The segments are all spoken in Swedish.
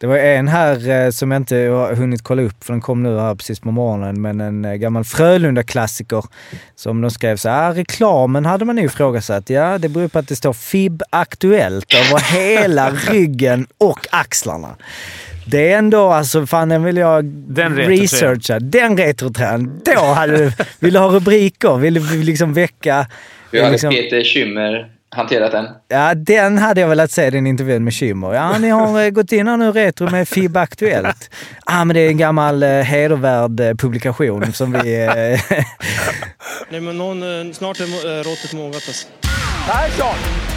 Det var en här eh, som jag inte har hunnit kolla upp, för den kom nu här precis på morgonen, men en eh, gammal Frölunda-klassiker som de skrev så här, reklamen hade man ju ifrågasatt. Ja, det beror på att det står FIB Aktuellt över hela ryggen och axlarna. Det är ändå, alltså fan den vill jag Den researcha. Den retroträn. Då hade du, vill du ha rubriker? Vill du liksom väcka... Hur hade liksom, Peter Schymmer hanterat den? Ja, den hade jag velat se, den intervjun med Schymmer. Ja, ni har eh, gått in här nu retro med FIB Aktuellt. Ja, men det är en gammal eh, hedervärd eh, publikation som vi... Eh, Nej, men någon, eh, snart är eh, råttet mogat alltså. Persson!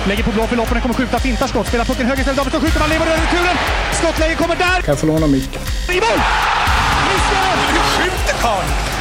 Lägger på blå för loppen, kommer skjuta, fintar skott, spelar pucken höger istället, Davidsson skjuter, man lever över returen! Skottläge kommer där! Kan jag få låna micken? I mål! Missar! Hur skjuter karln?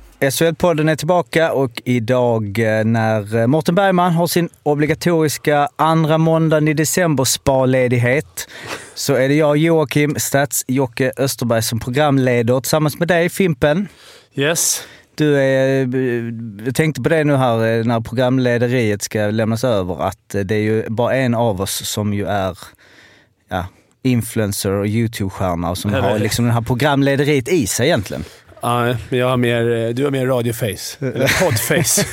SHL-podden är tillbaka och idag eh, när Mårten Bergman har sin obligatoriska andra måndagen i december sparledighet så är det jag, Joakim Stats-Jocke Österberg, som programleder tillsammans med dig, Fimpen. Yes. Du är, jag tänkte på det nu här eh, när programlederiet ska lämnas över, att eh, det är ju bara en av oss som ju är ja, influencer och YouTube-stjärna och som har liksom det här programlederiet i sig egentligen. Ja, men jag har mer, eh, du har mer radioface. Eller poddface.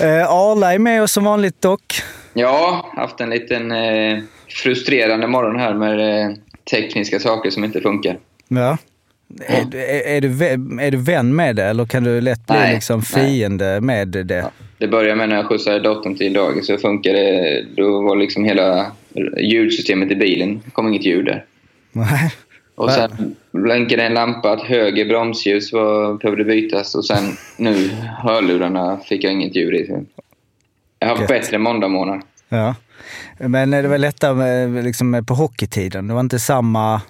Eh, Arla är med oss som vanligt dock. Ja, haft en liten eh, frustrerande morgon här med eh, tekniska saker som inte funkar. Ja. Är, du- är, är, du, är du vän med det eller kan du lätt bli Nej, liksom nej. fiende med det? Det började med när jag skjutsade dottern till dagis så funkade det. Då var liksom hela ljudsystemet i bilen. Det kom inget ljud där. Nej. Och sen blänkade en lampa att höger bromsljus var, behövde bytas och sen nu hörlurarna fick jag inget ljud i. Jag har haft Gött. bättre måndagmorgnar. Ja. Men det var lättare med, liksom, på hockeytiden. Det var inte samma...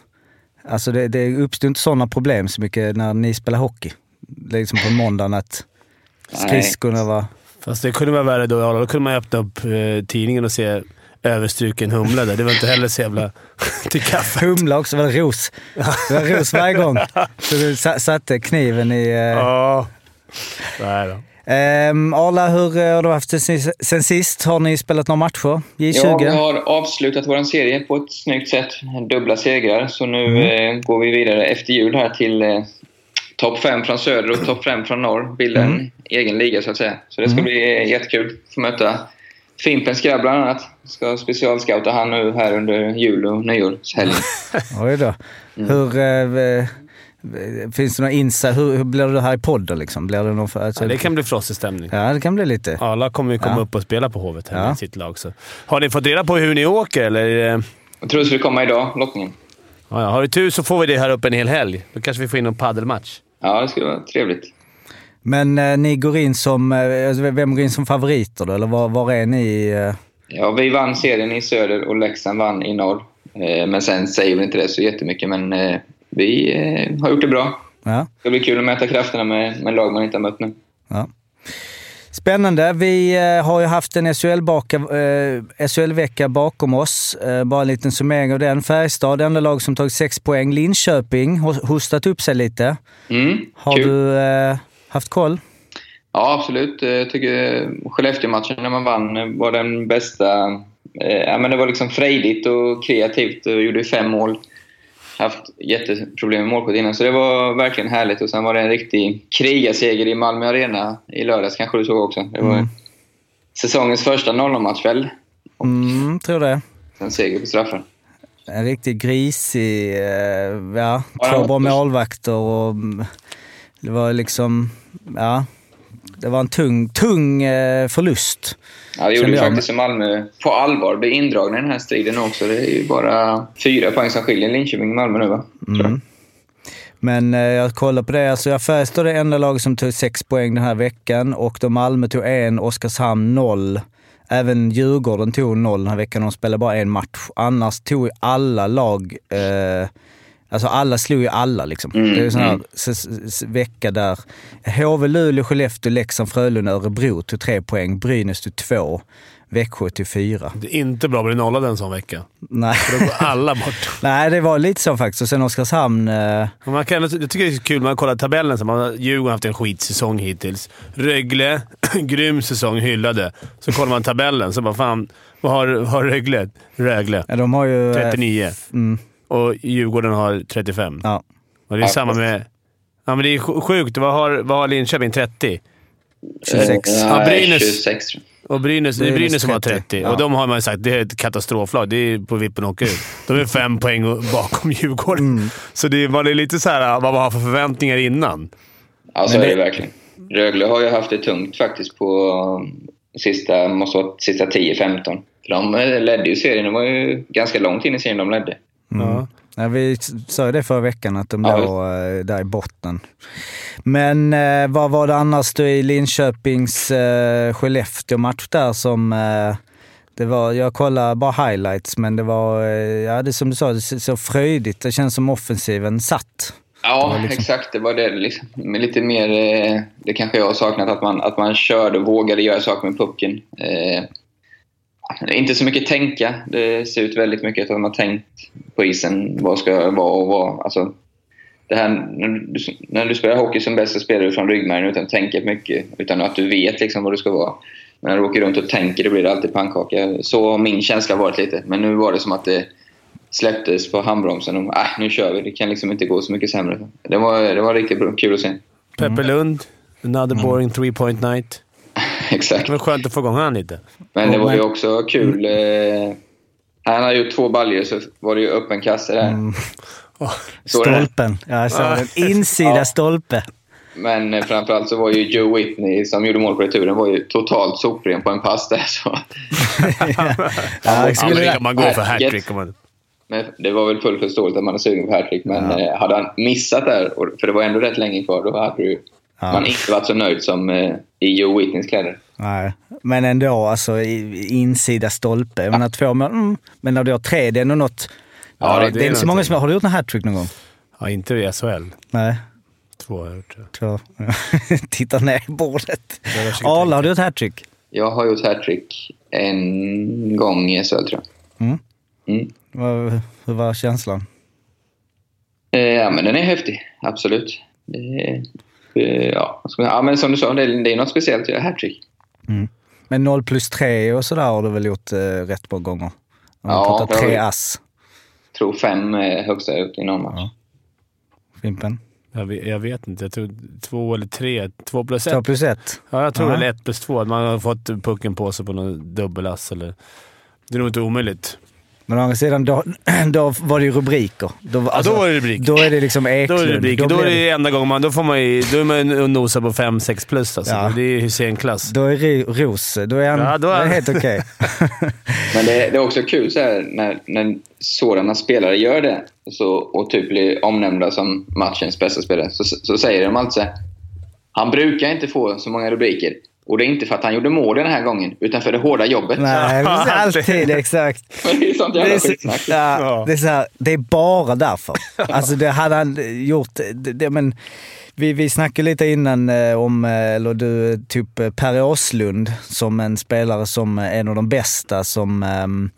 Alltså det, det uppstod inte sådana problem så mycket när ni spelade hockey. Liksom på måndagen att skridskorna var... Fast det kunde vara värre då. Då kunde man öppna upp eh, tidningen och se överstruken humla där. Det var inte heller så jävla till kaffe. Humla också, var det ros? Det var ros varje gång. Så du sa- satte kniven i... Eh, Ja. Nej då. Ehm, Arla, hur eh, har du haft det sen, sist? Har ni spelat några matcher? J20? Ja, vi har avslutat vår serie på ett snyggt sätt. Dubbla segrar. Så nu eh, går vi vidare efter jul här till eh, topp fem från söder och topp fem från norr. Bilda en egen liga så att säga. Så det ska bli eh, jättekul att få möta Fimpens grabb bland annat. Ska specialscouta han nu här under jul och nyårshelgen. Oj då. Mm. Hur... Eh, eh, finns det några insight? Hur, hur blir det här i podden liksom? Blir det någon för, alltså, Ja, det kan bli frostig stämning. Ja, det kan bli lite. Alla kommer ju komma Ja. upp och spela på Hovet här Ja. med sitt lag. Så. Har ni fått reda på hur ni åker, eller? Jag tror det skulle komma idag, lottningen. Ja, ja. Har du tur så får vi det här uppe en hel helg. Då kanske vi får in en paddelmatch. Ja, det skulle vara trevligt. Men eh, ni går in som... Eh, alltså, vem går in som favoriter då? Eller var, var är ni? Eh, Ja, vi vann serien i söder och Leksand vann i norr. Eh, men sen säger väl inte det så jättemycket, men eh, vi eh, har gjort det bra. ja, Det blir kul att mäta krafterna med, med lag man inte har mött nu. ja. Spännande. Vi har ju haft en SHL-vecka SHL bakom oss. Bara en liten summering av den. Färjestad, enda lag som tagit sex poäng. Linköping, hos- hostat upp sig lite. Mm, Har kul. du haft koll? Ja, absolut. Jag tycker Skellefteå-matchen när man vann var den bästa. Eh, Ja, men det var liksom frejdigt och kreativt och gjorde fem mål. Haft jätteproblem med målskytt innan, så det var verkligen härligt. Och sen var det en riktig krigarseger i Malmö Arena i lördags, kanske du såg också. Det var Mm. säsongens första 0-0-match väl? Mm, tror det. Sen seger på straffar. En riktigt grisig... Eh, ja, två bra målvakter och... mm, Det var liksom... Ja. Det var en tung, tung eh, förlust. Ja, det gjorde ju faktiskt som Malmö på allvar blir indragna i den här striden också. Det är ju bara fyra poäng som skiljer Linköping och Malmö nu va? Mm. Men eh, jag kollar på det. Alltså, jag Färjestad är det enda laget som tog sex poäng den här veckan och då Malmö tog en, Oskarshamn noll. Även Djurgården tog noll den här veckan. De spelade bara en match. Annars tog ju alla lag, eh, Alltså alla slog ju alla liksom. Mm, det är ju sån här mm. vecka där HV, Luleå, Skellefteå, Leksand, Frölunda, Örebro tog tre poäng. Brynäs tog två. Växjö tog fyra. Det är inte bra att bli nollad en sån vecka. Nej. För då går alla bort. Nej, det var lite så faktiskt. Och sen Oskarshamn... Eh, Man kan, jag tycker det är kul man kollar tabellen. Så man, Djurgården har haft en skitsäsong hittills. Rögle, grym säsong, hyllade. Så kollar man tabellen så bara fan, vad har, har Rögle? Rögle. ja, de har ju... eh, 39. Mm, Och Djurgården har 35. ja. Och det är samma med... Ja, men det är sj- sjukt. Vad har, vad har Linköping? 30? 26. Eh, Ja, Brynäs- 26 tror jag. Och Brynäs, det är Brynäs Brynäs som har 30. 30. Ja. Och de har man ju sagt det är ett katastroflag. Det är på vippen att åka ut. De är fem poäng bakom Djurgården. Mm. Så det var det lite så här vad man har för förväntningar innan. Ja, så Men är det- det verkligen. Rögle har ju haft det tungt faktiskt på um, sista, måste vara sista 10-15. För de eh, ledde ju serien. De var ju ganska långt in i serien de ledde. Ja. Ja, vi sa ju det förra veckan, att de Ja, låg eh, där i botten. Men eh, vad var det annars då i Linköpings eh, Skellefteå-match där som... Eh, det var, jag kollade bara highlights, men det var, ja det som du sa, det så, fröjdigt. Det känns som offensiven satt. Ja, Det liksom- exakt. Det var det. Liksom. Men lite mer... Det kanske jag har saknat, att man, att man körde och vågade göra saker med pucken. Inte så mycket tänka. Det ser ut väldigt mycket att de har tänkt på isen vad ska vara och vad. Alltså, det här, när, du, när du spelar hockey som bäst så spelar du från ryggmärgen utan att tänka mycket. Utan att du vet liksom vad du ska vara. Men när du åker runt och tänker då blir det alltid pannkaka. Så har min känsla varit lite. Men nu var det som att det släpptes på handbromsen. Och, äh, nu kör vi. Det kan liksom inte gå så mycket sämre. Det var, det var riktigt kul att se. Peppe Lund, another boring three point night. Exakt. Det var skönt att få igång han lite. Men det var ju också kul. Eh, han har gjort två baljor så var det ju öppen kasse där. Är det. Stolpen. Ja, jag såg den. Insida Ja. stolpe. Men eh, framförallt så var ju Joe Whitney som gjorde mål på returen var ju totalt sopren på en pass där. Så. Ja, Ja, skulle, man gå för hattrick om man... Men det var väl fullt förståeligt att man är sugen på hattrick. Men Ja. eh, hade han missat där, och- för det var ändå rätt länge kvar, då hade ju Ja. man inte varit så nöjd som eh, i Joe Whitneys kläder. nej. Men ändå, alltså i- insida stolpe. Jag menar två mål, mm. Men när du har tre, det är ändå något... Ja, det, det är är inte så många som... Har du gjort en hattrick någon gång? Ja, inte i SHL. Nej. Två har jag gjort. Två. Titta ner i bordet. Arla, har du gjort hattrick? Jag har gjort hattrick en gång i SHL, tror jag. Mm. Mm. Vad- Hur var känslan? Eh, Ja, men den är häftig. Absolut. Det är, eh, ja, man- ja, men som du sa, det är, det är något speciellt att göra hattrick. Men 0 plus 3 och sådär har du väl gjort eh, rätt många gånger? Om Ja, pratar det tre jag. ass. tror fem är högsta jag gjort i någon match. Ja. Fimpen? Jag vet, jag vet inte. Jag tror två eller tre. Två plus ett. 2 plus 1? Ja, jag tror Ja. väl ett plus två. Att man har fått pucken på sig på någon dubbelass eller... Det är nog inte omöjligt. Men å andra sidan, då, då var det ju rubriker. Då, Ja, då var det rubriker. Då är det liksom Då Eklund. är det rubriker. Då, blir är det enda gången man... Då får man ju... Då är man och nosar på 5-6 plus alltså. Ja. Det är Hysén-klass. Då är Ros, då är han Ja, då är det är helt okej. Men det, det är också kul så här, när, när sådana spelare gör det så, och typ blir omnämnda som matchens bästa spelare så, så säger de alltid så här, Han brukar inte få så många rubriker. Och det är inte för att han gjorde mål den här gången, utan för det hårda jobbet. Nej, precis, alltid exakt. Det är sånt Det är, så, skitsnack. ja, det, är så här, det är bara därför. Alltså det hade han gjort. Det, det, men vi, vi snackade lite innan eh, om, eh, eller du, typ eh, Per Åslund som en spelare som är en av de bästa som, eh, en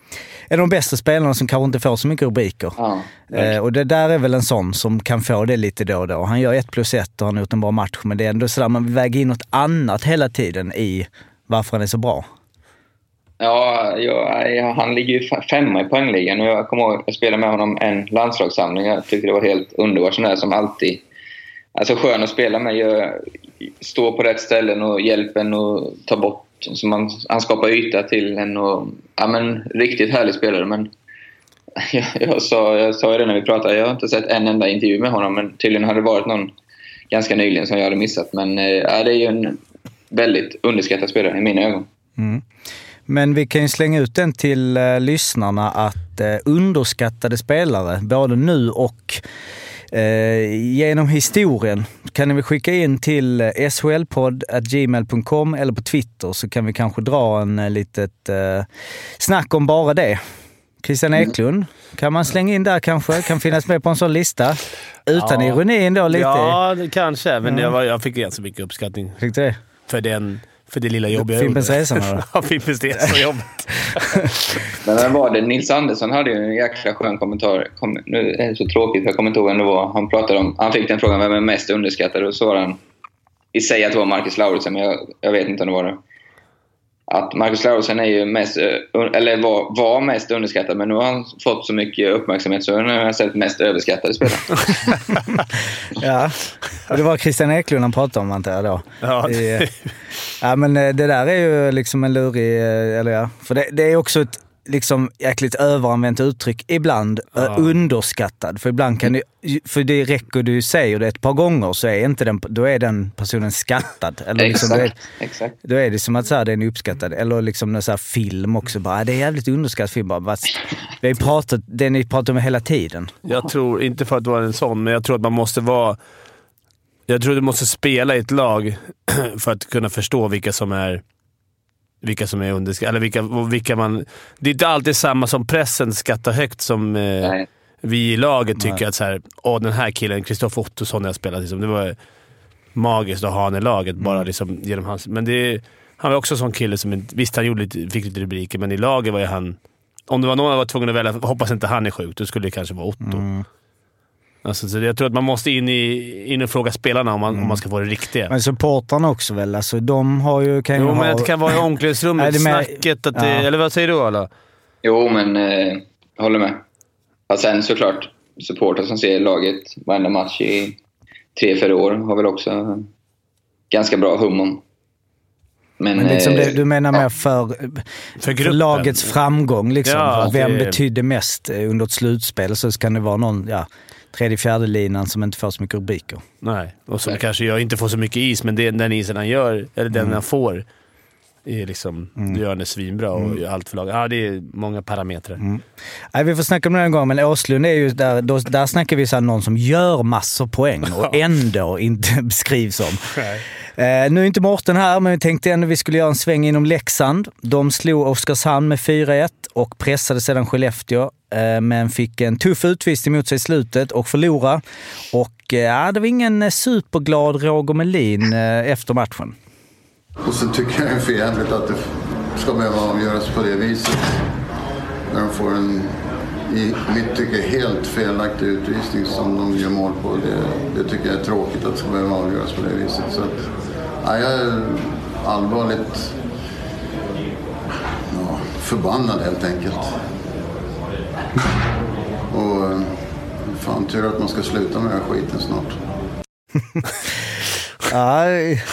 av de bästa spelarna som kanske inte får så mycket rubriker. Ja, Eh, och det där är väl en sån som kan få det lite då och då. Han gör ett plus ett och han har gjort en bra match, men det är ändå sådär, man väger in något annat hela tiden i varför han är så bra. Ja, jag, han ligger ju fe- femma i poängligan och jag kommer ihåg jag spelade med honom en landslagssamling. Jag tyckte det var helt underbart. Sån där som alltid... Alltså skön att spela med. Stå står på rätt ställen och hjälper en och tar bort... Så man, han skapar yta till en och... Ja, men riktigt härlig spelare. Men jag, jag, sa, jag sa ju det när vi pratade. Jag har inte sett en enda intervju med honom men tydligen har det varit någon ganska nyligen som jag hade missat. Men eh, ja, det är ju en väldigt underskattad spelare i mina ögon. Mm. Men vi kan ju slänga ut den till eh, lyssnarna att eh, underskattade spelare, både nu och genom historien, kan ni väl skicka in till eh, shlpodd.gmail.com eller på Twitter så kan vi kanske dra en eh, litet eh, snack om bara det. Christian Eklund. Kan man slänga in där kanske? Kan finnas med på en sån lista. Utan Ja. ironi ändå lite. Ja, kanske. Men Mm. jag, jag fick ganska mycket uppskattning Fick du det? för, den, för det lilla jobb jag Fimpens gjorde. Resa då? Ja, Fimpens Resa jobbet. Men vem var det? Nils Andersson hade ju en jäkla skön kommentar. Kom, nu är det så tråkigt, för jag kommer inte ihåg vem det var. Han, pratade om, han fick den frågan, vem är mest underskattad? Och så var han... Vi säger att det var Marcus Lauritsen, men jag, jag vet inte om det var det. Att Marcus Lauritsen är ju mest, eh, eller var, var mest underskattad, men nu har han fått så mycket uppmärksamhet så nu har jag sett mest överskattade spelare. Ja, och det var Christian Eklund han pratade om antar jag då. Ja, I, eh, ja men eh, det där är ju liksom en lurig, eller ja, för det, det är också ett liksom jäkligt överanvänt uttryck ibland. eh, Underskattad. För ibland kan det, för det räcker du säger det ett par gånger så är inte den, då är den personen skattad. Eller liksom, då, är, exakt, exakt. då är det som att så här, den är uppskattad. Eller liksom en så här film också. Bara, "Ah, det är jävligt underskattad film. Bara, vi har ju pratat, det ni pratar om hela tiden. Jag tror, inte för att vara en sån, men jag tror att man måste vara... Jag tror du måste spela i ett lag för att kunna förstå vilka som är vilka som är underskattade. Eller vilka, vilka man... Det är inte alltid samma som pressen skattar högt som eh, Nej. vi i laget tycker att så här, Åh, den här killen, Kristoffer Ottosson, jag spelat liksom, det var magiskt att ha han i laget bara liksom, genom hans... Men det han var också en sån kille som... Visst, han gjorde lite, fick lite rubriker, men i laget var ju han... Om det var någon jag var tvungen att välja, hoppas inte han är sjuk, då skulle det kanske vara Otto. Alltså, så jag tror att man måste in, i, in och fråga spelarna om man, om man ska få det riktiga. Men supportrarna också väl? Alltså de har ju, kan ju jo, ha... men det kan vara i omklädningsrummet, det snacket, att det, Ja. eller vad säger du Arla? Jo, men eh, jag håller med. Och sen såklart, supportrar som ser laget varenda match i tre, fyra år har väl också ganska bra hum om. Men, Men liksom eh, det, du menar ja. mer för, För för lagets framgång? Liksom, Ja, för vem det- betydde mest eh, under ett slutspel? Så kan det vara någon, ja, tredje, fjärde linan som inte får så mycket rubriker. Nej, och som kanske jag inte får så mycket is, men det, den isen han gör, eller den Mm. han får, är liksom, då gör han svinbra och gör allt för laget. Ja, det är många parametrar. Mm. Nej, vi får snacka om det en gång, men Åslund är ju där, då, där snackar vi så här någon som gör massor poäng och ändå inte beskrivs som. Eh, nu är inte Mårten här, men vi tänkte ändå vi skulle göra en sväng inom Leksand. De slog Oskarshamn med 4-1 och pressade sedan Skellefteå, Eh, men fick en tuff utvisning mot sig i slutet och förlorade. Och eh, ja, det var ingen eh, superglad Roger Melin efter matchen. Och så tycker jag det är för jävligt att det ska behöva avgöras på det viset. När de får en, i mitt tycke, helt felaktig utvisning som de gör mål på. Det, det tycker jag är tråkigt att det ska behöva avgöras på det viset. Så att, ja, jag är allvarligt ja, förbannad helt enkelt. Och eh, fan tur att man ska sluta med den här skiten snart. Nej,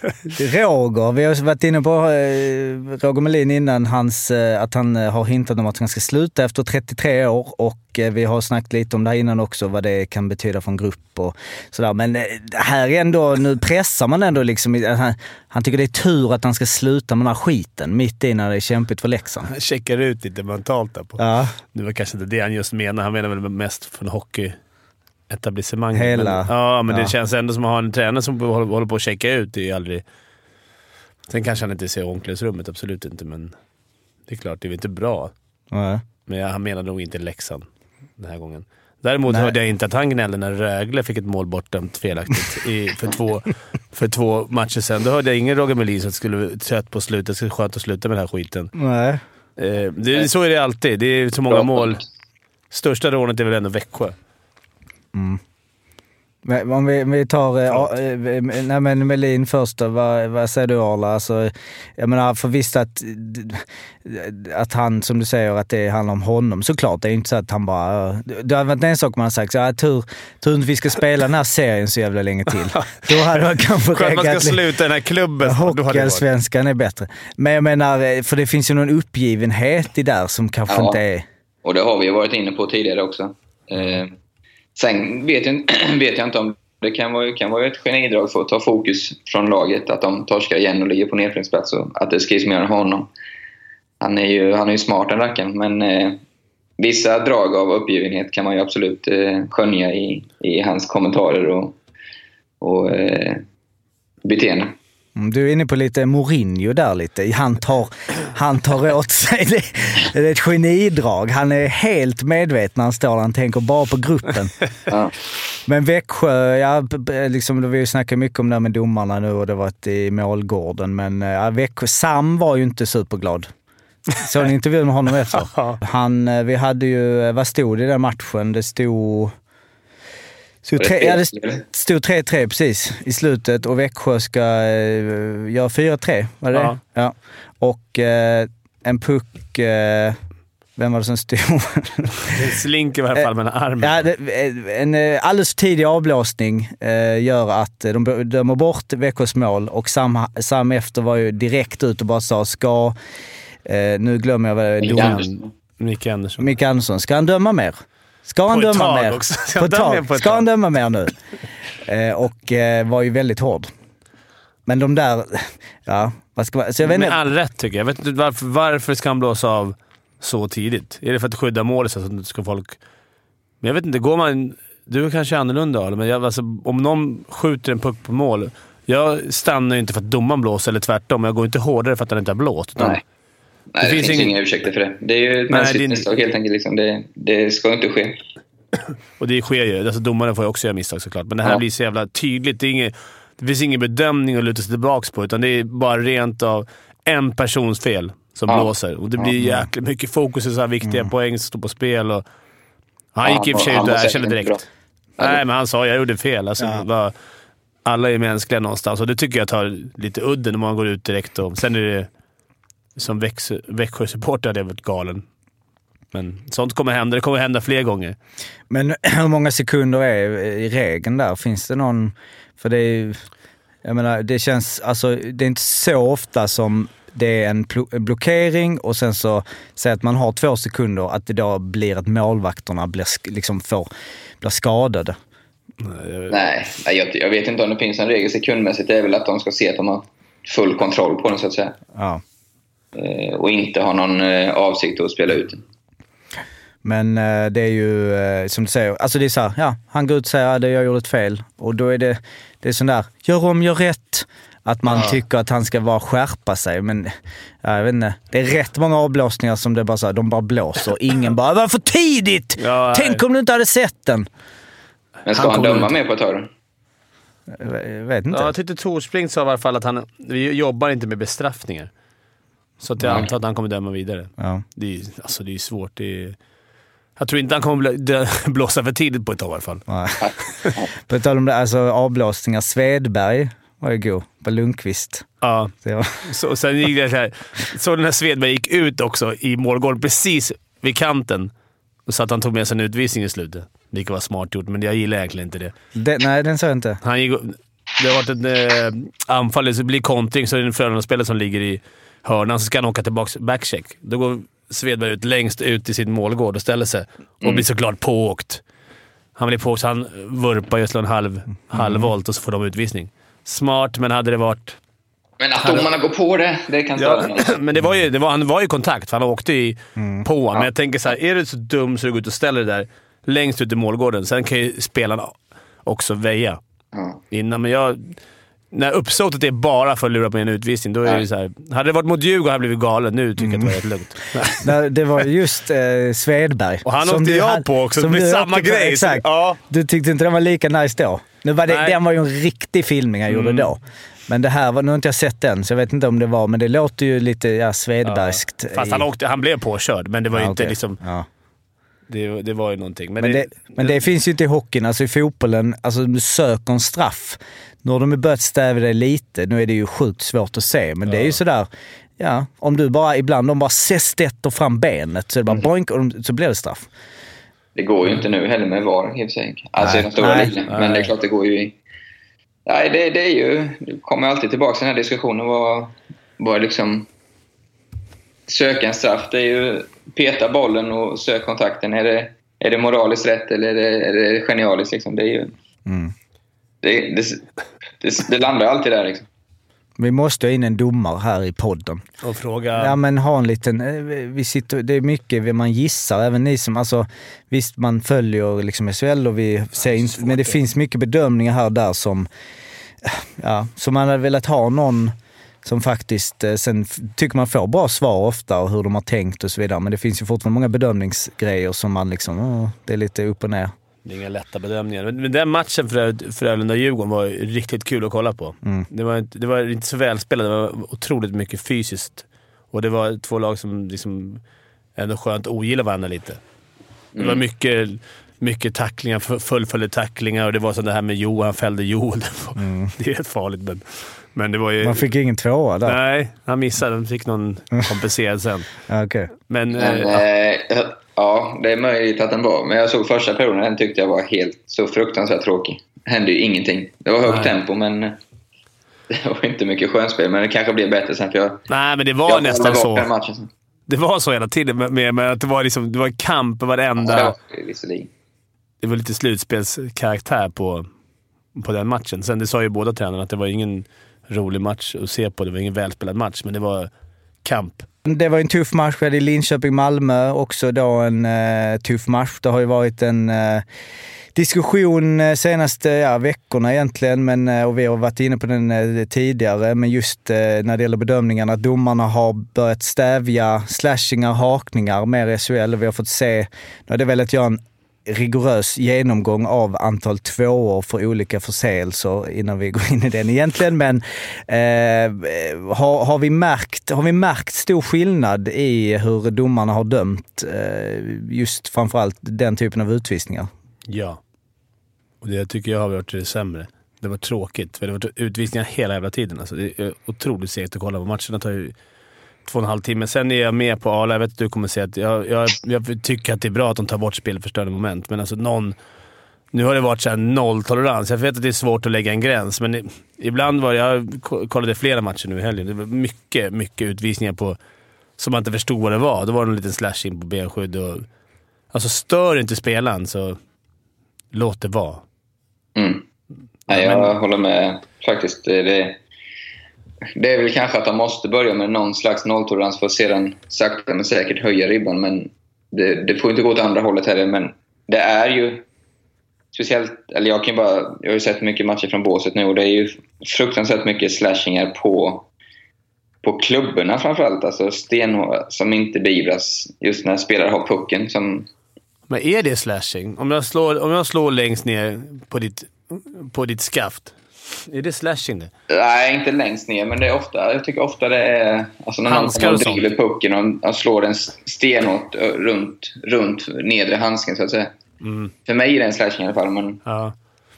Roger, vi har varit inne på eh, Roger Melin innan, hans, eh, att han eh, har hintat om att han ska sluta efter 33 år och vi har snackat lite om det här innan också, vad det kan betyda för en grupp och sådär. Men här är ändå, nu pressar man ändå liksom, han, han tycker det är tur att han ska sluta med den här skiten mitt i när det är kämpigt för Leksand. Han checkar ut lite mentalt där på. Ja, Det var kanske inte det han just menar. Han menar väl mest från hockeyetablissemanget. Hela- Men, ja, men ja. det känns ändå som att ha en tränare som håller, håller på att checka ut. Det är ju aldrig... Sen kanske han inte ser omklädningsrummet, absolut inte, men det är klart, det är väl inte bra. ja. Men jag- han menar nog inte Leksand den här gången. Däremot Nej. hörde jag inte att han gnällde när Rögle fick ett mål bortdömt felaktigt i, för, två, för två matcher sedan. Då hörde jag ingen Roger Melin som skulle trött på slutet. Det skulle skönt att sluta med den här skiten. Nej. Eh, det, så är det alltid. Det är så många mål. Största rånet är väl ändå Växjö. Men Om vi, om vi tar eh, eh, nej men Melin först då, vad, vad säger du Arla? Alltså, jag menar för visst att, att han, som du säger, att det handlar om honom såklart. Det är ju inte så att han bara... Det har varit en sak man har sagt, så, ja, tur, tur att vi ska spela den här serien så jävla länge till. Då hade man kanske Skönt att man ska sluta den här klubben. Hade Hockeyallsvenskan är bättre. Men jag menar, eh, för det finns ju någon uppgivenhet i där som kanske Ja. inte är... Och det har vi ju varit inne på tidigare också. Eh, sen vet jag, vet jag inte om det kan vara, kan vara ett genidrag för att ta fokus från laget. Att de torskar igen och ligger på nedflyttningsplats och att det skrivs mer om honom. Han är ju, han är ju smart den rackaren, men eh, vissa drag av uppgivenhet kan man ju absolut eh, skönja i, i hans kommentarer och, och eh, beteende. Mm, Du är inne på lite Mourinho där lite. Han tar, han tar åt sig. Det, det är ett genidrag. Han är helt medveten när han står där. Han tänker bara på gruppen. Ja. Men Växjö, ja, liksom, vi snackat mycket om det här med domarna nu och det har varit i målgården. Men eh, ja, Växjö, Sam var ju inte superglad. Såg ni intervjun med honom efter? Han, eh, vi hade ju, vad stod det i den matchen? Det stod... stod tre, ja, det stod 3-3 precis i slutet och Växjö ska eh, göra 4-3, var det Ja. ja. Och eh, en puck... Eh, vem var det som stod? Det slinker i alla fall mellan armen. Ja, det, en eh, alldeles för tidig avblåsning eh, gör att eh, de dömer bort Växjös mål och Sam, Sam efter var ju direkt ut och bara sa ska, eh, nu glömmer jag vad det Andersson. Micke Andersson. Micke Andersson, ska han döma mer? Ska han döma mer? också. Ska På tag. på ett Ska han döma mer nu? Eh, och eh, var ju väldigt hård. Men de där, ja, vad ska man... Så jag vet Med inte. all rätt tycker jag. jag vet inte varför, varför ska han blåsa av så tidigt? Är det för att skydda målet så att inte ska folk... Men jag vet inte, går man... Du är kanske annorlunda Ale, men jag, alltså, om någon skjuter en puck på mål. Jag stannar ju inte för att domaren blåser, eller tvärtom. Jag går inte hårdare för att han inte har blåst. Utan Nej. Nej, det, finns finns, ingen- inga ursäkter för det. Det är ju ett mänskligt det misstag helt enkelt. Liksom. Det, det ska inte ske. Och det sker ju. Alltså, domaren får ju också göra misstag såklart, men det här Ja. blir så jävla tydligt. Det, är inget, det finns ingen bedömning att luta sig tillbaka på, utan det är bara rent av en persons fel som Ja. blåser. Och det blir jäkligt mycket fokus i så här viktiga poäng som står på spel. Och han Ja, gick i och för sig ut och erkände direkt. bra. Nej, men han sa jag gjorde fel. Alltså, Ja. bara, alla är mänskliga någonstans och det tycker jag tar lite udden om man går ut direkt. Och, sen är det som Växjö- Växjö-supporter hade jag varit galen. Men sånt kommer hända. Det kommer hända fler gånger. Men hur många sekunder är i regeln där? Finns det någon... För det är Jag menar, det känns... Alltså, det är inte så ofta som det är en blockering och sen så säger att man har två sekunder, att det då blir att målvakterna blir, liksom får, blir skadade. Nej, nej, jag, jag vet inte om det finns en regel sekundmässigt. Det är väl att de ska se att de har full kontroll på den, så att säga. Ja. Eh, och inte har någon eh, avsikt att spela ut. Men eh, det är ju som du säger, alltså det är så här, ja, han går ut och säger att jag gjorde ett fel. Och då är det, det är sån där, gör om, gör rätt. Att man tycker att han ska bara skärpa sig. Men ja, jag vet inte, det är rätt många avblåsningar som det bara så här, de bara blåser. Ingen bara, var för tidigt! Ja, Tänk om du inte hade sett den! Men ska Han han, döma ut- mer på ett tag då? Jag jag vet inte. Ja, jag tyckte Torspring sa i alla fall att han vi jobbar inte med bestraffningar. Så att jag antar att han kommer döma vidare. Ja. Det är ju alltså, det är svårt. Det är, jag tror inte han kommer blåsa för tidigt på ett tag i alla fall. Nej. På tal om det, alltså avblåsningar. Svedberg var ju god. På Lundqvist. Ja. Det var, Så, sen gick det så här. Så när Svedberg gick ut också i målgården precis vid kanten. Så att han tog med sig en utvisning i slutet. Vilket var smart gjort, men jag gillar egentligen inte det. det, nej, den såg jag inte. Han gick, det har varit ett eh, anfall, så det blir kontring, så är det en Frölunda-spelare som ligger i hörnan, så ska han åka tillbaka backcheck. Då går Svedberg ut längst ut i sin målgård och ställer sig och blir såklart pååkt. Han blir pååkt, så han vurpar och slår en halv, halv volt och så får de utvisning. Smart, men hade det varit... Men att domarna går på det, det kan Ja, störa ja. men det var ju, det var, han var i kontakt, för han åkte i, på honom. Men jag tänker så här, är du så dum så du går ut och ställer dig där längst ut i målgården, sen kan ju spelarna också väja Ja. innan. Men jag... När uppsåtet är bara för att lura på en utvisning, då är det så här. Hade det varit mot Djurgården hade jag blivit galen. Nu tycker jag att det var rätt lugnt. Nej, det var just eh, Svedberg. Och han Som åkte du jag på också, som med du samma grej. Exakt. Ja. Du tyckte inte den var lika nice då. Nu var det, Nej. den var ju en riktig filmning han gjorde då. Men det här var, nu har inte jag sett den, så jag vet inte om det var, men det låter ju lite ja, Svedbergskt. Fast i- han, åkte, han blev påkörd, men det var ju Ja, inte okej. liksom... Ja. Det, det var ju någonting. Men, Men det, men det finns ju inte i hockeyn. Alltså i fotbollen, alltså du söker en straff. Nu har de börjat stäva det lite. Nu är det ju sjukt svårt att se, men det är ju sådär, ja, om du bara ibland, de bara sätter fram benet så är det bara boink och de, så blir det straff. Det går ju inte nu heller med VAR i och för sig. Alltså Nej, i de stora nej, ligorna. Men det är klart det går ju i... Nej, det, det är ju... Det kommer alltid tillbaka till den här diskussionen. Vad, vad liksom... Söka en straff. Det är ju peta bollen och sök kontakten. Är det, är det moraliskt rätt eller är det, är det genialiskt? Liksom? Det är ju... Det, det, det, det landar alltid där liksom. Vi måste ha in en domare här i podden. Och fråga... Ja men ha en liten, eh, vi sitter, det är mycket man gissar, även ni som, alltså visst man följer liksom SHL och vi ser inte, men det finns mycket bedömningar här och där som, ja, så man hade velat ha någon som faktiskt, eh, sen tycker man får bra svar ofta och hur de har tänkt och så vidare. Men det finns ju fortfarande många bedömningsgrejer som man liksom, det är lite upp och ner. Det är inga lätta bedömningar. Men, den matchen för Frölunda-Djurgården var riktigt kul att kolla på. Det, var inte, det var inte så välspelat, det var otroligt mycket fysiskt. Och det var två lag som liksom ändå skönt ogillar varandra lite. Det var mycket, mycket tacklingar, fu- fullföljande tacklingar och det var så det här med Johan fällde Joel. Det, var, det är rätt farligt, men, men det var ju... Man fick ingen tvåa där. Nej, han missade. Han fick någon kompenserad sen. Ja, okej. Men, Men, eh, ja. eh, ja, det är möjligt att den var. Men jag såg första perioden, den tyckte jag var helt så fruktansvärt tråkig. Det hände ju ingenting. Det var högt Nej. tempo, men det var inte mycket skönspel. Men det kanske blir bättre sen, för jag... Nej, men det var jag nästan så. Det var så hela tiden, med, med, att det var, liksom, det var kamp varenda... Ja, det det var lite slutspelskaraktär på, på den matchen. Sen det sa ju båda tränarna att det var ingen rolig match att se på. Det var ingen välspelad match, men det var kamp. Det var en tuff match. Vi hade Linköping-Malmö också då en eh, tuff match. Det har ju varit en eh, diskussion eh, senaste ja, veckorna egentligen, men, eh, och vi har varit inne på den eh, tidigare, men just eh, när det gäller bedömningarna, att domarna har börjat stävja slashingar, hakningar mer i SHL. Vi har fått se, nu har det velat göra en rigorös genomgång av antal tvåor för olika förseelser innan vi går in i den egentligen. Men eh, har, har, vi märkt, har vi märkt stor skillnad i hur domarna har dömt eh, just framförallt den typen av utvisningar? Ja. Och det tycker jag har varit det sämre. Det var tråkigt, för det var utvisningar hela jävla tiden. Alltså, det är otroligt segt att kolla på. Matcherna tar ju två och en halv timme. Sen är jag med på Arla. Jag vet att du kommer säga att jag, jag, jag tycker att det är bra att de tar bort spelförstörande moment, men alltså någon... Nu har det varit så nolltolerans. Jag vet att det är svårt att lägga en gräns, men ibland var det... Jag ko- kollade flera matcher nu i helgen. Det var mycket, mycket utvisningar på som man inte förstod vad det var. Då var det en liten slashing på benskydd och... Alltså, stör inte spelaren så låt det vara. Mm. Nej, jag håller med faktiskt. Det, det, är väl kanske att de måste börja med någon slags nolltolerans för att sedan sakta men säkert höja ribban. Men det, det får inte gå åt andra hållet heller. Men det är ju speciellt... Eller jag kan ju bara... Jag har ju sett mycket matcher från båset nu och det är ju fruktansvärt mycket slashingar på, på klubborna framförallt. Alltså stenhårda som inte beivras just när spelare har pucken. Som, Men är det slashing? Om jag slår, om jag slår längst ner på ditt, på ditt skaft, är det slashing det? Nej, inte längst ner, men det är ofta, jag tycker ofta det är... Alltså när någon Handskar och och sånt. driver pucken och, och slår den stenhårt runt, runt nedre handsken, så att säga. Mm. För mig är det en slashing i alla fall, men Ja.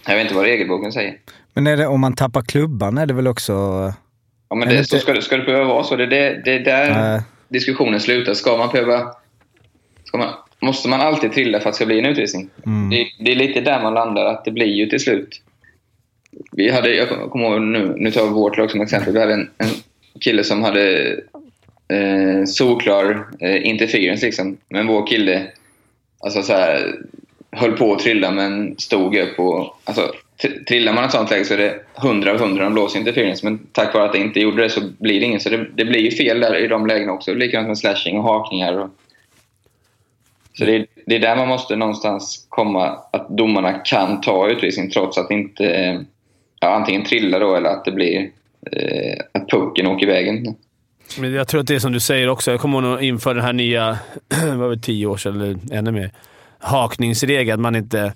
jag vet inte vad regelboken säger. Men är det, om man tappar klubban är det väl också... Ja, men det det, så ska, det- ska det behöva vara så? Det är det, det är där Nej. diskussionen slutar. Ska man behöva... Ska man, måste man alltid trilla för att det ska bli en utvisning? Mm. Det, det är lite där man landar, att det blir ju till slut. Vi hade, jag kommer ihåg nu, nu tar vi vårt lag som exempel. Vi hade en, en kille som hade eh, solklar eh, interference liksom. Men vår kille alltså så här, höll på att trilla men stod upp och... Alltså, trillar man ett sånt läge så är det 100 av 100 de blåser interference. Men tack vare att det inte gjorde det så blir det ingen. Så det, det blir ju fel där i de lägena också. Likadant med slashing och hakningar. Och, så det, är- det är där man måste någonstans komma, att domarna kan ta utvisning trots att inte eh, ja, antingen trillar då eller att det blir eh, att pucken åker i vägen. Men jag tror att det är som du säger också. Jag kommer ihåg inför den här nya, vad var det, tio år sedan eller ännu mer, hakningsregeln. Att man inte...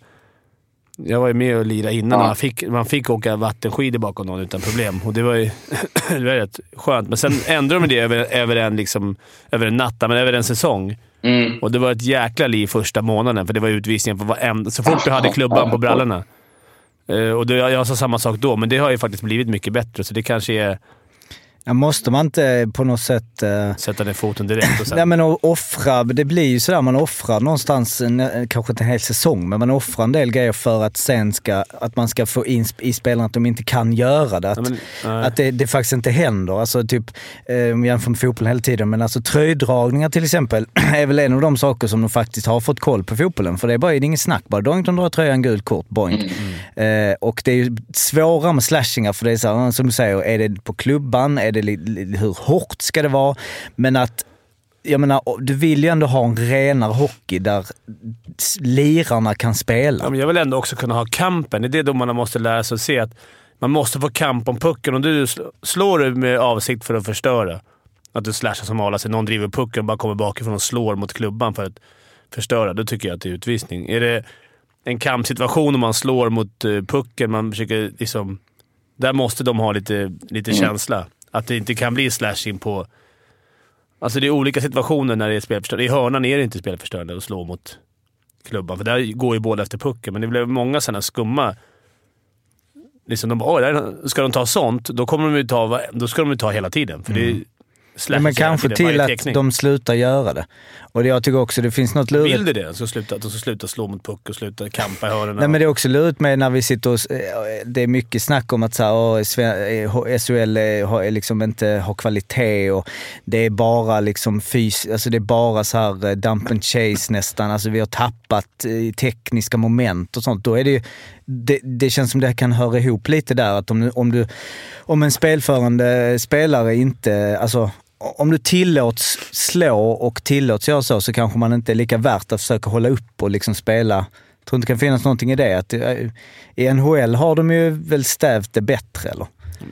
Jag var ju med och lirade innan Ja. man fick, man fick åka vattenskidor bakom någon utan problem. Och det var ju det var rätt skönt. Men sen ändrade de det över, över, en, liksom, över en natt, men över en säsong. Mm. Och det var ett jäkla liv första månaden, för det var utvisningar på varenda... Så fort du hade klubban på brallorna. Eh, och det, jag alltså sa samma sak då, men det har ju faktiskt blivit mycket bättre, så det kanske är Ja, måste man inte på något sätt... Eh, sätta ner foten direkt och sen... Nej men offra, det blir ju sådär, man offrar någonstans, en, kanske inte en hel säsong, men man offrar en del grejer för att sen ska, att man ska få in i spelarna att de inte kan göra det. Att, Ja, men, att det, det faktiskt inte händer. Alltså typ, eh, om vi jämför med fotbollen hela tiden, men alltså tröjdragningar till exempel är väl en av de saker som de faktiskt har fått koll på fotbollen. För det är bara det är ingen snack, bara doink, drar tröjan, gult kort, boink. Eh, och det är ju svårare med slashingar för det är så här, som du säger, är det på klubban? Är det hur hårt ska det vara? Men att jag menar, du vill ju ändå ha en renare hockey där lirarna kan spela. Ja, men jag vill ändå också kunna ha kampen. Det är det domarna måste lära sig att se. att man måste få kamp om pucken. Om du sl- slår du med avsikt för att förstöra, att du slashar som sig, någon driver pucken och bara kommer bakifrån och slår mot klubban för att förstöra, då tycker jag att det är utvisning. Är det en kampsituation och man slår mot eh, pucken, man försöker liksom... Där måste de ha lite, lite känsla. Att det inte kan bli slashing på... Alltså det är olika situationer när det är spelförstörande. I hörnan är det inte spelförstörande att slå mot klubban, för där går ju båda efter pucken. Men det blev många sådana skumma... Liksom de bara, "Oj, där- ska de ta sånt, då, kommer de ju ta, då ska de ju ta hela tiden. För det är slashes men kanske till att de slutar göra det. Och det, jag tycker också det finns något lurigt. Vill du det? Så sluta, att de ska sluta slå mot puck och sluta kampa i hörnen. Nej men det är också lurigt med när vi sitter och... eh, Det är mycket snack om att så här, åh, Sve- eh, SHL är, har- liksom inte har kvalitet och det är bara liksom fys... Alltså det är bara så här eh, dump and chase nästan. Alltså vi har tappat eh, tekniska moment och sånt. Då är det ju... Det, det känns som det kan höra ihop lite där att om, om du... Om en spelförande spelare inte... Alltså om du tillåts slå och tillåts göra så, så kanske man inte är lika värt att försöka hålla upp och liksom spela. Jag tror inte det kan finnas någonting i det. Att, eh, I NHL har de ju väl stävt det bättre eller?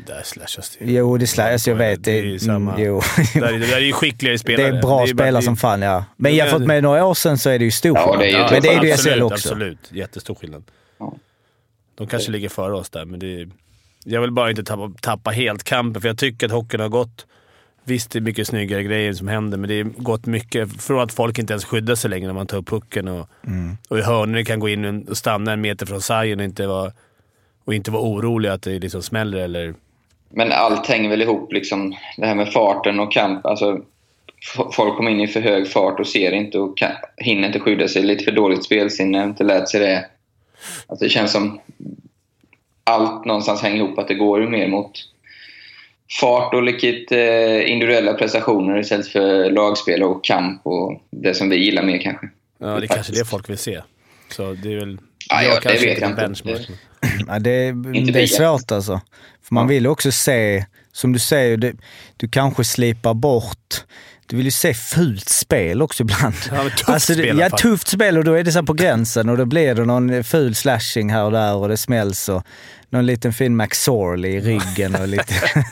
Där slashas det Jo, det släs, jag vet. Det är ju samma. Mm, jo. Där, är- där är ju skickligare Det spelare. är bra ju bara- spelare det är- som fan, ja. Men jämfört det- med några år sedan så är det ju stor Ja, det är ju skillnad. Men det är ju absolut, SHL också. Absolut, jättestor skillnad. De kanske ligger före oss där, men det är, jag vill bara inte tappa, tappa helt kampen, för jag tycker att hockeyn har gått... Visst, det är mycket snyggare grejer som händer, men det har gått mycket från att folk inte ens skyddar sig längre när man tar upp pucken och, Mm. och i hörnor kan gå in och stanna en meter från sargen och inte vara, och inte vara orolig att det liksom smäller eller... Men allt hänger väl ihop, liksom, det här med farten och kamp. Alltså, folk kommer in i för hög fart och ser inte och kan, hinner inte skydda sig. Lite för dåligt spelsinne, inte lärt sig det. Alltså, det känns som allt någonstans hänger ihop, att det går ju mer mot fart och lite eh, individuella prestationer istället för lagspel och kamp och det som vi gillar mer kanske. Ja, det är kanske det folk vill se. Så det är väl... Ja, ja, det kanske vet jag inte. benchmark. Ja, det, Inte det är svårt alltså. För man vill också se, som du säger, det, du kanske slipar bort du vill ju se fult spel också ibland. Ja, tufft alltså, det, spel Ja, tufft spel och då är det så här på gränsen och då blir det någon ful slashing här och där och det smälls och någon liten fin McSorley i ryggen och lite...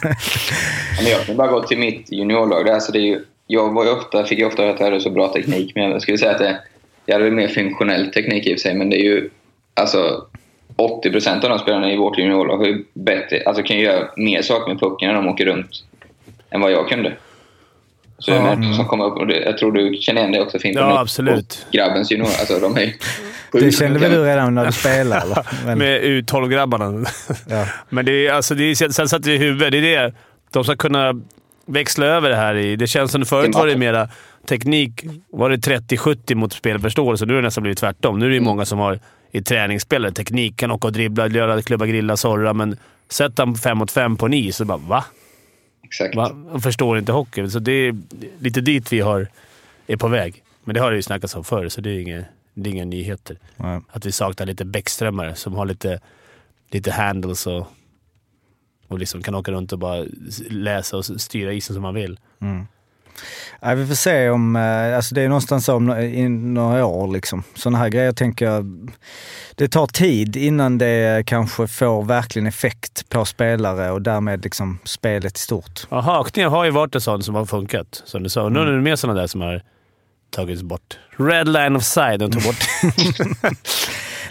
Men jag kan bara gå till mitt juniorlag. där, Alltså det är ju, jag var ju ofta, fick ju ofta höra att jag hade så bra teknik, men jag skulle säga att det, jag hade väl mer funktionell teknik i och för sig, men det är ju alltså 80% av de spelarna i vårt juniorlag har ju bättre, alltså kan ju göra mer saker med pucken när de åker runt än vad jag kunde. Så jag menar, som kommer upp, och det, jag tror du känner igen det också Fimpen. Ja, absolut. och Grabbens junior, alltså de är Det kände väl du redan när du spelade? Eller? Men, Med U12-grabbarna. ja. Men det är, alltså, det är, sen satt det i huvudet. Det är det. De ska kunna växla över det här i... Det känns som förut var det mera teknik. Var det 30-70 mot spelförståelse. Nu har det nästan blivit tvärtom. Nu är det ju många som har i träningsspelare teknik, kan åka och dribbla, göra klubba, grilla, sorra, men sätt dem fem mot fem på en is så bara va? Exakt. De förstår inte hockey. Så det är lite dit vi har, är på väg. Men det har det ju snackats om förr, så det är inga, det är inga nyheter. Nej. Att vi saknar lite Bäckströmmare som har lite, lite handles och, och liksom kan åka runt och bara läsa och styra isen som man vill. Ja, vi får se om, eh, alltså det är någonstans om i några år liksom. Sådana här grejer tänker jag, det tar tid innan det kanske får verkligen effekt på spelare och därmed liksom spelet i stort. Ja, hakningar har ju varit en sån som har funkat, som du sa. Och Nu är det mer sådana där som har tagits bort. Red line of side, de tog bort.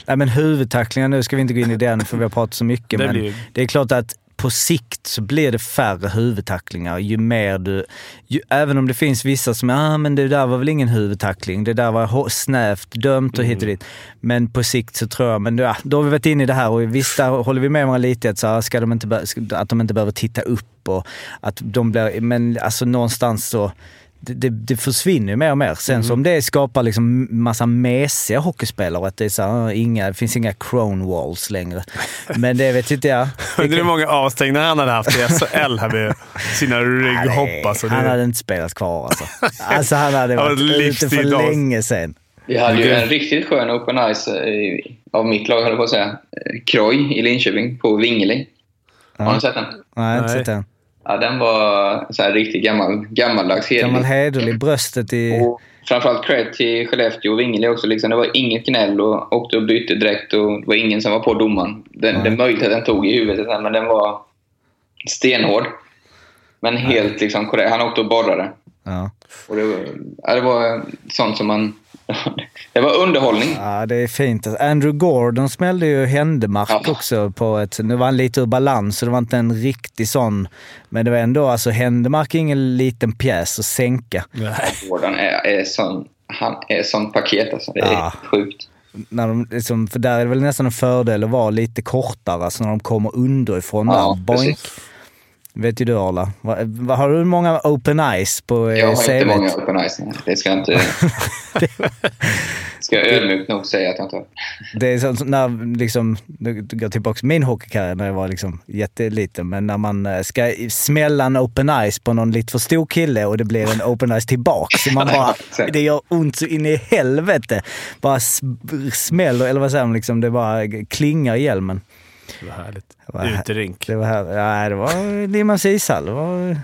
Nej men huvudtacklingar, nu ska vi inte gå in i den för vi har pratat så mycket, Det men blir det är klart att på sikt så blir det färre huvudtacklingar. Ju mer du... Ju, även om det finns vissa som ah, men det där var väl ingen huvudtackling, det där var snävt dömt och hit och dit. Men på sikt så tror jag, men ja, då har vi varit inne i det här och visst där håller vi med varandra lite att, så här, ska de inte, att de inte behöver titta upp och att de blir, men alltså någonstans så det, det, det försvinner ju mer och mer. Sen så om det skapar liksom massa mesiga hockeyspelare och att det är så här, inga, det finns inga crone walls längre. Men det vet inte jag. Undrar hur många avstängningar han hade haft i SHL här med sina rygghopp. Alltså, han hade inte spelat kvar alltså. Alltså han hade varit ute för länge sedan. Vi hade ju en riktigt skön open ice eh, av mitt lag, höll jag på att säga. Eh, Kroj i Linköping på Vingeli. Har ni sett den? Nej, inte sett den. Ja, den var så här riktigt gammal, gammaldags hederlig. Gammal hederlig. Bröstet i... Och framförallt cred till Skellefteå och Wingeli också. Liksom, det var inget gnäll och åkte och bytte direkt och det var ingen som var på domaren. Den, att den tog i huvudet, men den var stenhård. Men helt liksom korrekt. Han åkte och borrade. Ja. Och det, var, ja, det var sånt som man... det var underhållning. Ja, det är fint. Andrew Gordon smällde ju händemark Ja. också på ett... Nu var han lite ur balans, så det var inte en riktig sån. Men det var ändå, alltså händemark är ingen liten pjäs att sänka. Gordon är, är sån... Han är sånt paket alltså. Det är Ja. sjukt. När de, liksom, för där är det väl nästan en fördel att vara lite kortare, alltså när de kommer underifrån. Ja, där. Boink. precis. Vet ju du Arla. Har du många open eyes på eh, Jag har inte CV:t? många open eyes. Det ska jag inte... ska jag ödmjukt nog säga att jag inte har. Det är så, när liksom, nu går jag tillbaka till min hockeykarriär när jag var liksom jätteliten, men när man eh, ska smälla en open eyes på någon lite för stor kille och det blir en open eyes tillbaka. Så man bara, det gör ont så in i helvete. Bara smäller, eller vad säger man, liksom, det bara klingar i hjälmen. Det var härligt. Det var här- Uterink. Det var, ja, det var Limans ishall. Det var...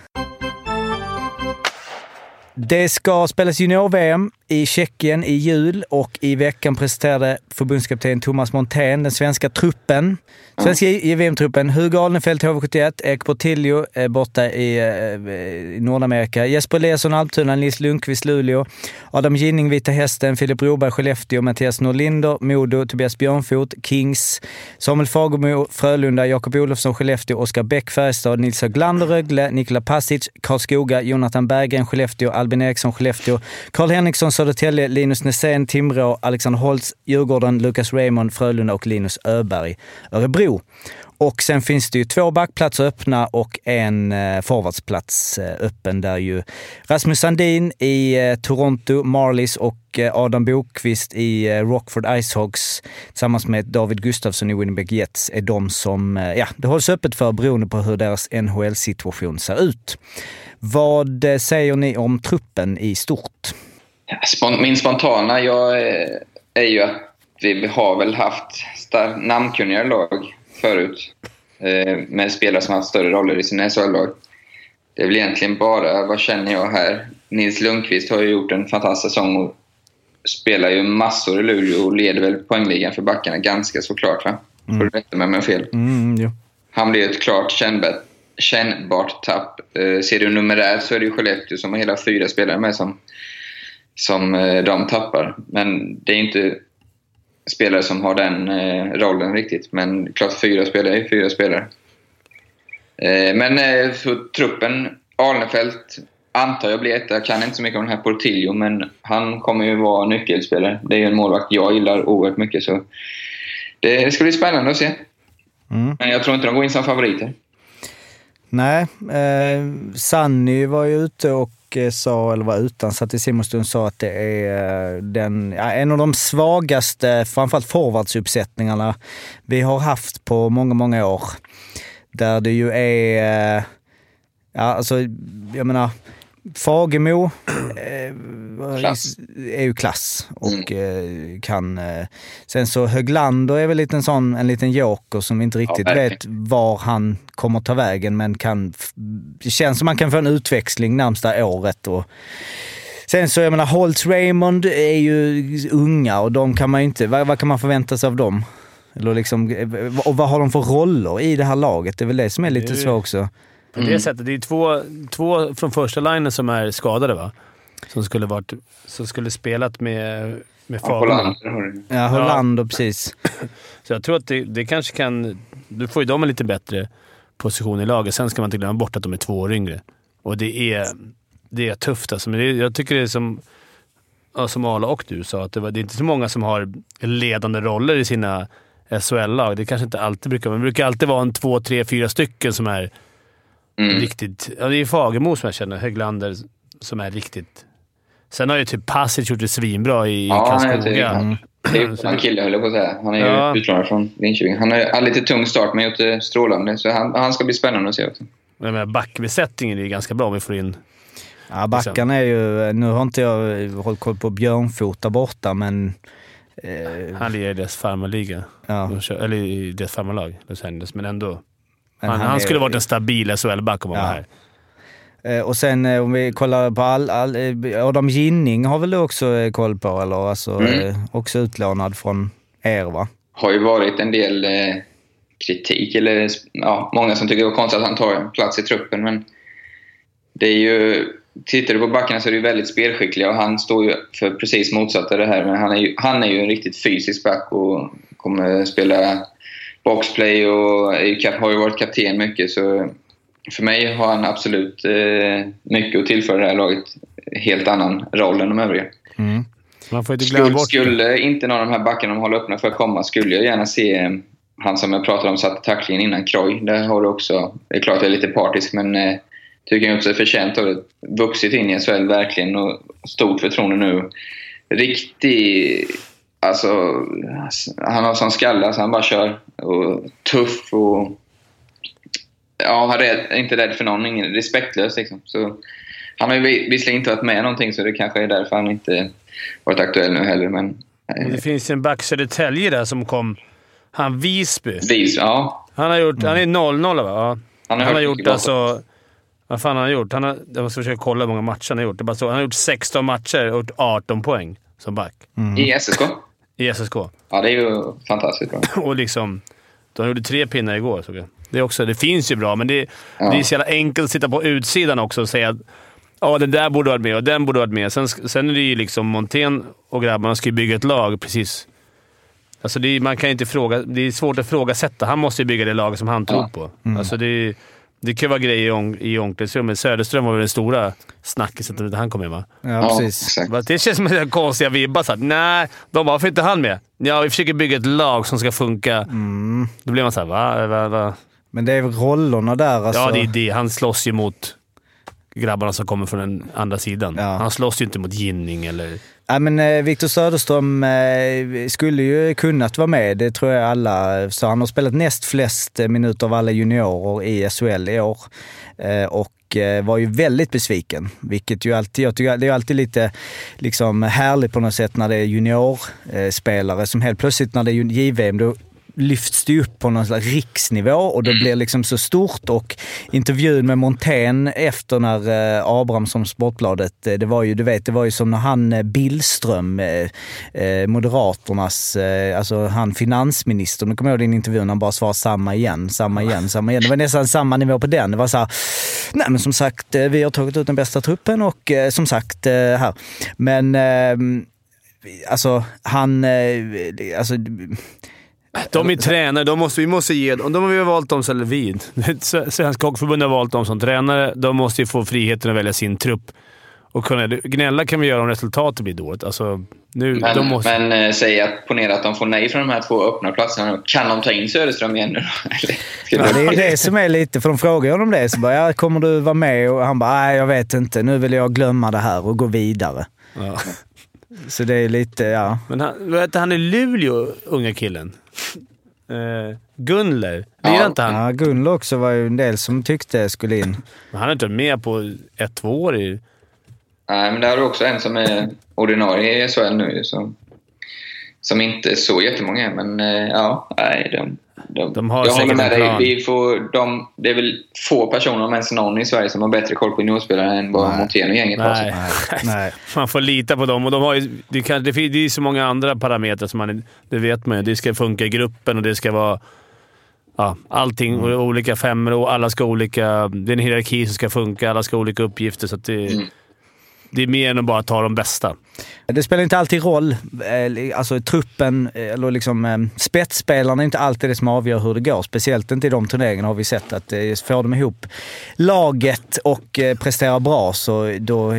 Det ska spelas junior-VM i Tjeckien i jul och i veckan presenterade förbundskapten Thomas Montén den svenska truppen. Svenska i VM-truppen. Hugo Alnefelt, HV71, Ek Portillo borta i, eh, i Nordamerika. Jesper Eliasson, Almtuna, Nils Lundqvist, Luleå. Adam Ginning, Vita Hästen, Filip Broberg, Skellefteå, Mattias Norlinder, Modo, Tobias Björnfot, Kings, Samuel Fagermo, Frölunda, Jakob Olofsson, Skellefteå, Oskar Bäck, Färjestad, Nils Höglander, Rögle, Nikola Pasic, Karlskoga, Jonathan Berggren, Skellefteå, Albin Eriksson, Skellefteå, Karl Henriksson, Södertälje, Linus Nässén, Timrå, Alexander Holtz, Djurgården, Lukas Raymond, Frölunda och Linus Öberg, Örebro. Och sen finns det ju två backplatser öppna och en eh, forwardsplats eh, öppen där ju Rasmus Sandin i eh, Toronto Marlies och eh, Adam Bokvist i Rockford Icehawks tillsammans med David Gustafsson i Winnipeg Jets är de som ja, det hålls öppet för beroende på hur deras NHL-situation ser ut. Vad säger ni om truppen i stort? Min spontana jag är, är ju att vi har väl haft namnkunnigare lag förut. Eh, med spelare som har haft större roller i sina SHL-lag. Det är väl egentligen bara, vad känner jag här? Nils Lundqvist har ju gjort en fantastisk säsong och spelar ju massor i Luleå och leder väl poängligan för backarna ganska såklart. Va? Får du rätta mig om jag har fel. Mm, jo. Han blir ett klart kännbart, kännbart tapp. Eh, ser du numerärt så är det ju Skellefteå som har hela fyra spelare med som, som eh, de tappar. Men det är inte spelare som har den eh, rollen riktigt. Men klart fyra spelare är fyra spelare. Eh, men för truppen, Arnefelt antar jag blir etta. Jag kan inte så mycket om den här Portillo, men han kommer ju vara nyckelspelare. Det är ju en målvakt jag gillar oerhört mycket. Så det ska bli spännande att se. Mm. Men jag tror inte de går in som favoriter. Nej, eh, Sanny var ju ute och Eh, sa, eller var utan, satt i Simonstund, sa att det är eh, den, ja, en av de svagaste, framförallt forwardsuppsättningarna vi har haft på många, många år. Där det ju är, eh, ja alltså, jag menar, Fagemo eh, Klass. är ju klass och eh, kan... Eh, sen så Höglander är väl lite en sån, en liten joker som vi inte riktigt verkligen. vet var han kommer ta vägen, men kan... Det känns som man kan få en utväxling närmsta året. Och, sen så, jag menar, Holtz Raymond är ju unga och de kan man ju inte... Vad, vad kan man förvänta sig av dem? Eller liksom, och vad har de för roller i det här laget? Det är väl det som är lite svårt också. På det sättet. Det är två, två från första linjen som är skadade, va? Som skulle, varit, som skulle spelat med, med Ja, Fagermo. Hollander. Ja, precis. Så jag tror att det, det kanske kan... Du får ju dem en lite bättre position i laget. Sen ska man inte glömma bort att de är två år yngre. Och det är, det är tufft alltså. Men det, jag tycker det är som, ja, som Arla och du sa, att det, var, det är inte så många som har ledande roller i sina SHL-lag. Det kanske inte alltid brukar vara. Det brukar alltid vara en två, tre, fyra stycken som är Mm. riktigt... Ja, det är Fagemo som jag känner. Höglander som är riktigt... Sen har ju typ Pasic gjort det svinbra i Ja, han är Karlskoga. typ- Det är ju en kille höll jag på att säga. Han är ju Ja. utlånad från Linköping. Han har ju haft lite tung start men gjort det strålande. Så han, han ska bli spännande att se också. Backbesättningen är ju ganska bra om vi får in... Ja, backarna är ju... Nu har inte jag hållit koll på Björnfot där borta, men... Eh, Han lirar i deras farmarliga. ja. Kör- Eller i deras farmarlag, Los Angeles, men ändå. Han, han han är- skulle varit en stabil SHL-back om han Ja. var här. Eh, Och sen eh, om vi kollar på all, all, eh, Adam Ginning har väl du också koll på, eller? Alltså, Mm. också utlånad från er, va? har ju varit en del eh, kritik, eller ja, många som tycker det var konstigt att han tar en plats i truppen. Men det är ju, tittar du på backarna så är det ju väldigt spelskickliga och han står ju för precis motsatta det här. Men han är ju, han är ju en riktigt fysisk back och kommer spela boxplay och har ju varit kapten mycket. Så för mig har han absolut eh, mycket att tillföra det här laget. Helt annan roll än de övriga. Man får inte glömma Skulle, bort skulle inte någon av de här backarna de håller öppna för att komma skulle jag gärna se eh, han som jag pratade om satte tacklingen innan Kroy. Där har du också, det är klart jag är lite partisk men eh, tycker jag också är förtjänt av det. Vuxit in i SHL verkligen och stort förtroende nu. Riktig, alltså han har sån skalle så han bara kör. Och tuff och ja, han är inte rädd för någon, ingen respektlös liksom. Så, han har ju vi- visserligen inte varit med någonting så det kanske är därför han inte varit aktuell nu heller. Men eh, Det finns en back Södertälje där som kom. Han Visby. vis, ja. Han har gjort... Han är 0-0 va? Ja. Han Han har har, hört gjort alltså... Vad fan har han gjort? Han har, jag måste försöka kolla hur många matcher han har gjort. Det bara så, han har gjort 16 matcher och gjort 18 poäng som back I SSK? I SSK. Ja, det är ju fantastiskt bra. Och liksom... De gjorde tre pinnar igår, såg jag. Det, är också, det finns ju bra, men det, Ja. det är så jävla enkelt att sitta på utsidan också och säga att ja, den där borde ha varit med och den borde ha varit med. Sen, sen är det ju liksom Montén och grabbarna ska ju bygga ett lag precis. Alltså det är, man kan inte fråga, det är svårt att ifrågasätta. Han måste ju bygga det laget som han tror Ja. på. Alltså det, är- det kan ju vara grejer i, om- i omklädningsrummet. Söderström var väl den stora snackisen när han kom med, va? Ja, Ja, precis. exakt. Det känns som en konstiga vibbar. Så att, nej, de bara “Varför inte han med?” Ja, vi försöker bygga ett lag som ska funka. Då blir man såhär “Va? va, va? Men det är väl rollerna där alltså. Ja, det är det. Han slåss ju mot grabbarna som kommer från den andra sidan. Ja. Han slåss ju inte mot Ginning eller... Ja, men eh, Victor Söderström eh, skulle ju kunnat vara med, det tror jag alla. Så han har spelat näst flest eh, minuter av alla juniorer i SHL i år. Och var ju väldigt besviken. Vilket ju alltid, jag tycker det är alltid lite liksom härligt på något sätt när det är juniorspelare som helt plötsligt när det är JVM, då lyfts det upp på någon slags riksnivå och det blir liksom så stort. Och intervjun med Montén efter när eh, Abrahamsson, Sportbladet, eh, det var ju, du vet, det var ju som när han eh, Billström, eh, eh, Moderaternas, eh, alltså han finansministern, nu kommer jag ihåg din intervju när han bara svarade samma igen, samma igen, samma igen. Det var nästan samma nivå på den. Det var så här, nej men som sagt, vi har tagit ut den bästa truppen och eh, som sagt, här. Men ehm, Alltså han, alltså de är tränare. De måste, vi måste ge dem... De har vi valt dem, eller vi. Svenska Hockeyförbundet har valt dem som tränare. De måste ju få friheten att välja sin trupp. Och kunna, gnälla kan vi göra om resultatet blir dåligt. Alltså, nu, Men, de måste, men eh, säg att, ponera att de får nej från de här två öppna platserna. Kan de ta in Söderström igen nu då? Ja, det är ju det som är lite, för de frågar honom det. Så bara, ja, kommer du vara med? Och han bara, nej jag vet inte. Nu vill jag glömma det här och gå vidare. ja. Så det är lite, ja. Men han, heter han i Luleå, unga killen? Eh, Gunler. Lirar Ja. inte han? ja Gunlo också var ju en del som tyckte skulle in. Men Han har inte varit med på ett, två år. I, Nej, men där har du också en som är ordinarie i SHL nu som, som inte är så jättemånga är. Men eh, ja, nej, de, de, De har jag håller med dig. Vi får, de, det är väl få personer, om ens någon i Sverige, som har bättre koll på juniorspelare än vad Montén och gänget har. nej. Nej. Man får lita på dem. Och de har ju, det, kan, det, finns- det är så många andra parametrar som man... Det vet man ju. Det ska funka i gruppen och det ska vara... Ja, allting. Mm. Och olika femmor och alla ska olika... Det är en hierarki som ska funka. Alla ska ha olika uppgifter. Så att det, Mm. Det är mer än att bara ta de bästa. Det spelar inte alltid roll. eh, Alltså truppen, eh, eller liksom eh, spetsspelarna är inte alltid det som avgör hur det går. Speciellt inte i de turneringarna har vi sett att får de ihop laget och presterar bra så då...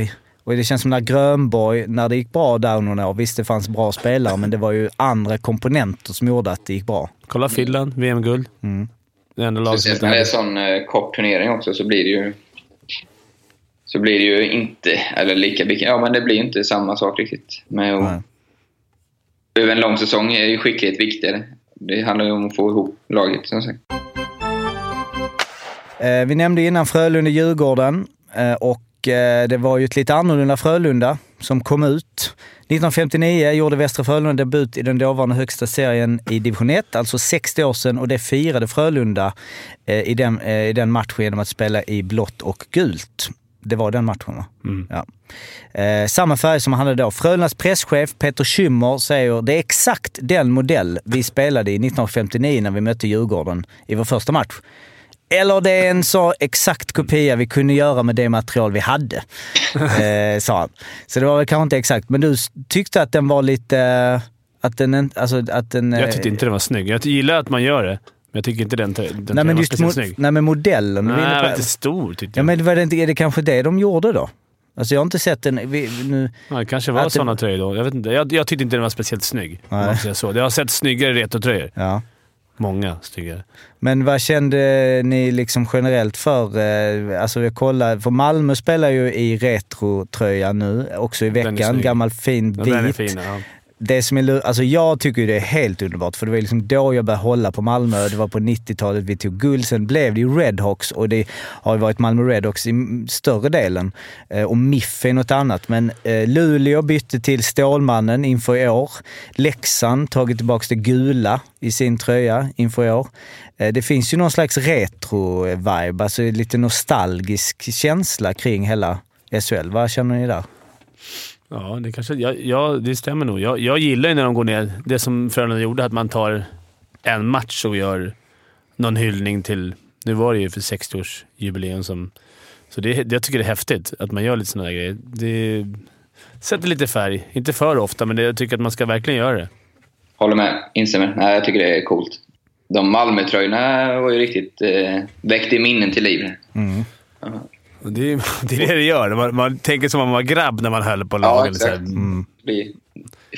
Och det känns som när Grönborg, när det gick bra där några år, visst det fanns bra spelare men det var ju andra komponenter som gjorde att det gick bra. Kolla Finland, VM-guld. Mm. Det enda laget inte när det är hade... sån eh, kort turnering också så blir det ju så blir det ju inte, eller lika mycket, ja men det blir inte samma sak riktigt. Att, över en lång säsong är ju skicklighet viktigare. Det handlar ju om att få ihop laget som sagt. Eh, vi nämnde innan Frölunda-Djurgården eh, och eh, det var ju ett lite annorlunda Frölunda som kom ut. 1959 gjorde Västra Frölunda debut i den dåvarande högsta serien i division 1, alltså 60 år sedan, och det firade Frölunda eh, i, den, eh, i den matchen genom att spela i blått och gult. Det var den matchen va? Ja. Eh, samma färg som han hade då. Frölundas presschef Peter Schymmer säger det är exakt den modell vi spelade i 1959 när vi mötte Djurgården i vår första match. Eller det är en så exakt kopia vi kunde göra med det material vi hade, eh, sa han. Så det var väl kanske inte exakt, men du tyckte att den var lite... eh, Att den, en- alltså, att den, Jag eh, tyckte inte den var snygg. Jag gillar att man gör det, men jag tycker inte den, den, Nej men var just mo- snygg. nej, men modellen. Nej, den var lite stor tyckte Ja jag. men var det inte, är det kanske det de gjorde då? Alltså jag har inte sett den... Vi, nu, Ja, det kanske var Att det- sådana tröjor då. Jag, vet inte. Jag, jag tyckte inte den var speciellt snygg. Nej. Så. Jag har sett snyggare retrotröjor. ja. Många snyggare. Men vad kände ni liksom generellt för... Eh, alltså jag kollar, för Malmö spelar ju i retrotröja nu, också i veckan. Gammal fin Ja, vit. den är fin. Ja. Det som är, alltså jag tycker det är helt underbart, för det var liksom då jag började hålla på Malmö. Det var på 90-talet vi tog guld. Sen blev det ju Redhawks och det har ju varit Malmö Redhawks i större delen. Eh, och MIF är något annat. Men eh, Luleå bytte till Stålmannen inför i år. Leksand tagit tillbaka det gula i sin tröja inför i år. Eh, det finns ju någon slags retro-vibe, alltså lite nostalgisk känsla kring hela SHL. Vad känner ni där? Ja, det, kanske, ja, ja, det stämmer nog. Jag, jag gillar ju när de går ner. Det som Frölunda gjorde, att man tar en match och gör någon hyllning till... Nu var det ju för 60-årsjubileum som... Så det, jag tycker det är häftigt att man gör lite sådana där grejer. Det sätter lite färg. Inte för ofta, men det, jag tycker att man ska verkligen göra det. Håller med. Instämmer. Nej, jag tycker det är coolt. De Malmötröjorna var ju riktigt... Eh, väckte minnen till liv. Och Det är det är det det gör. Man, man tänker som om man var grabb när man höll på Ja, lagen. exakt. Det-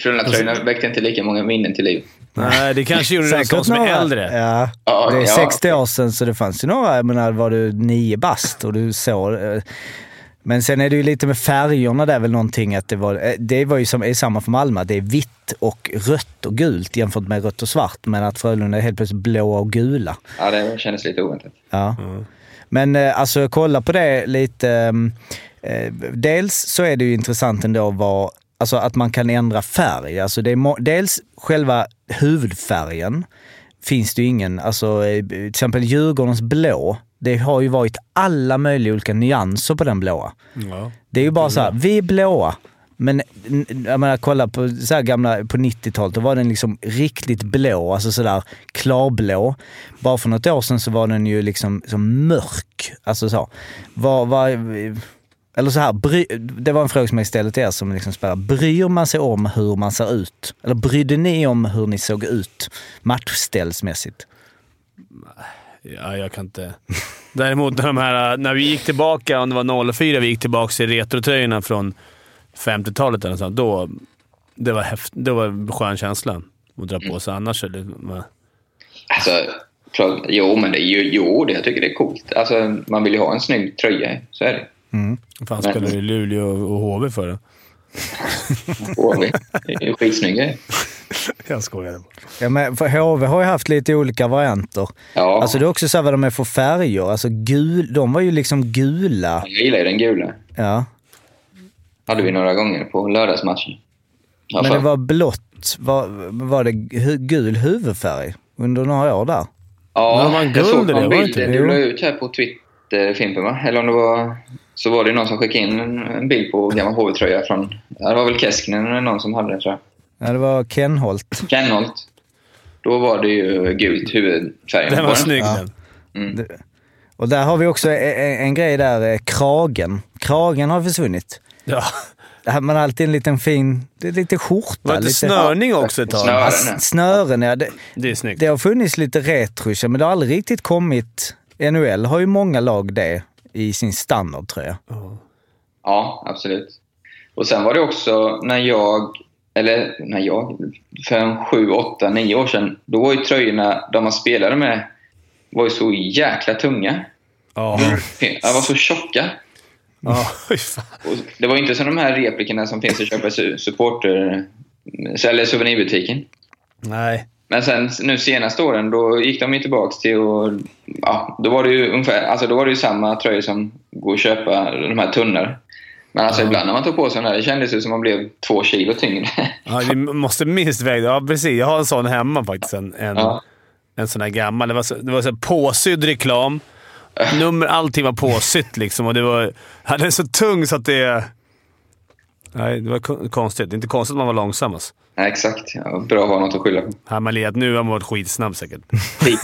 Frölunda-tröjorna väckte inte lika många minnen till liv. Nej, det kanske gjorde det som är några. äldre. Ja, Ja, det är ja. 60 år sedan så det fanns ju några, jag menar var du nio bast och du såg... eh, Men sen är det ju lite med färgerna där väl någonting att det var... eh, Det var ju som, är samma för Malmö, det är vitt och rött och gult jämfört med rött och svart. Men att Frölunda är helt plötsligt blåa och gula. Ja, det kändes lite oväntat. Ja. Men eh, alltså kolla på det lite. ehm, Eh, dels så är det ju intressant ändå vad, alltså att man kan ändra färg. Alltså det är dels själva huvudfärgen finns det ju ingen, alltså eh, till exempel Djurgårdens blå. Det har ju varit alla möjliga olika nyanser på den blåa. Ja. Det är ju bara så här, vi är blåa. Men jag menar, kolla på så här gamla, på 90-talet, då var den liksom riktigt blå, alltså sådär klarblå. Bara för något år sedan så var den ju liksom så mörk. Alltså så. Var, var, eller så här, bry, det var en fråga som jag ställde till er som liksom spelar. Bryr man sig om hur man ser ut? Eller brydde ni om hur ni såg ut matchställsmässigt? Ja, jag kan inte. Däremot när, de här, när vi gick tillbaka, om det var 04, vi gick tillbaka i retrotröjorna från 50-talet eller något då, det var, häft, det var skön känsla att dra på sig. Annars är det... va? Alltså, klart, jo, men det är ju, jo, det, jag tycker det är coolt. Alltså, man vill ju ha en snygg tröja, så är det. Vad fan spelar du i Luleå och HV för då? HV. Det är ju skitsnygga. Jag skojar. Ja, men för HV har ju haft lite olika varianter. Ja, Alltså det är också så här vad de är för färger. Alltså gul, de var ju liksom gula. jag gillar ju den gula. Ja. Hade vi några gånger på lördagsmatchen. Ja, Men det var blått. Var, var det gul huvudfärg under några år där? Ja, man jag såg guld i det, någon var det bild inte? du la ut här på Twitter, Fimpen, va? Eller om det var... Så var det någon som skickade in en, bild på gammal HV-tröja från... Ja, det var väl Keskinen eller någon som hade det, tror jag. Ja, det var Kenholt. Kenholt. Då var det ju gult huvudfärgen. Den var snygg Ja. den. Och där har vi också en, en grej där, eh, kragen. Kragen har försvunnit. Ja. Där har man alltid en liten fin, det är lite skjorta. Var det lite, snörning också ett tag? Snören, snören, ja. Det, Det är snyggt. det har funnits lite retro, men det har aldrig riktigt kommit. NHL har ju många lag det i sin standardtröja. Ja, absolut. Och sen var det också när jag, eller när jag, för en sju, åtta, nio år sedan, då var ju tröjorna de man spelade med var ju så jäkla tunga. Ja. De var så tjocka. Ja. Och det var inte som de här replikerna som finns att köpa i su- supporter eller souvenirbutiken. Nej. Men sen nu senaste åren, då gick de ju tillbaks till och ja, då var det ju ungefär, alltså då var det ju samma tröjor som går att köpa, de här tunnare. Men alltså ibland när man tog på sig den här, det kändes det som att man blev två kilo tyngre. Ja, det måste minst väga... Ja, precis. Jag har en sån hemma faktiskt. En, en, Ja. en sån här gammal. Det var, så, det var så påsydd reklam. Nummer, allting var påsytt liksom och det var... Han är så tung så att det... Nej, det var kon- konstigt. Det är inte konstigt att man var långsam alltså. Nej, exakt. Ja, bra att ha något att skylla på. Hade man legat nu hade man varit skitsnabb säkert. Fick,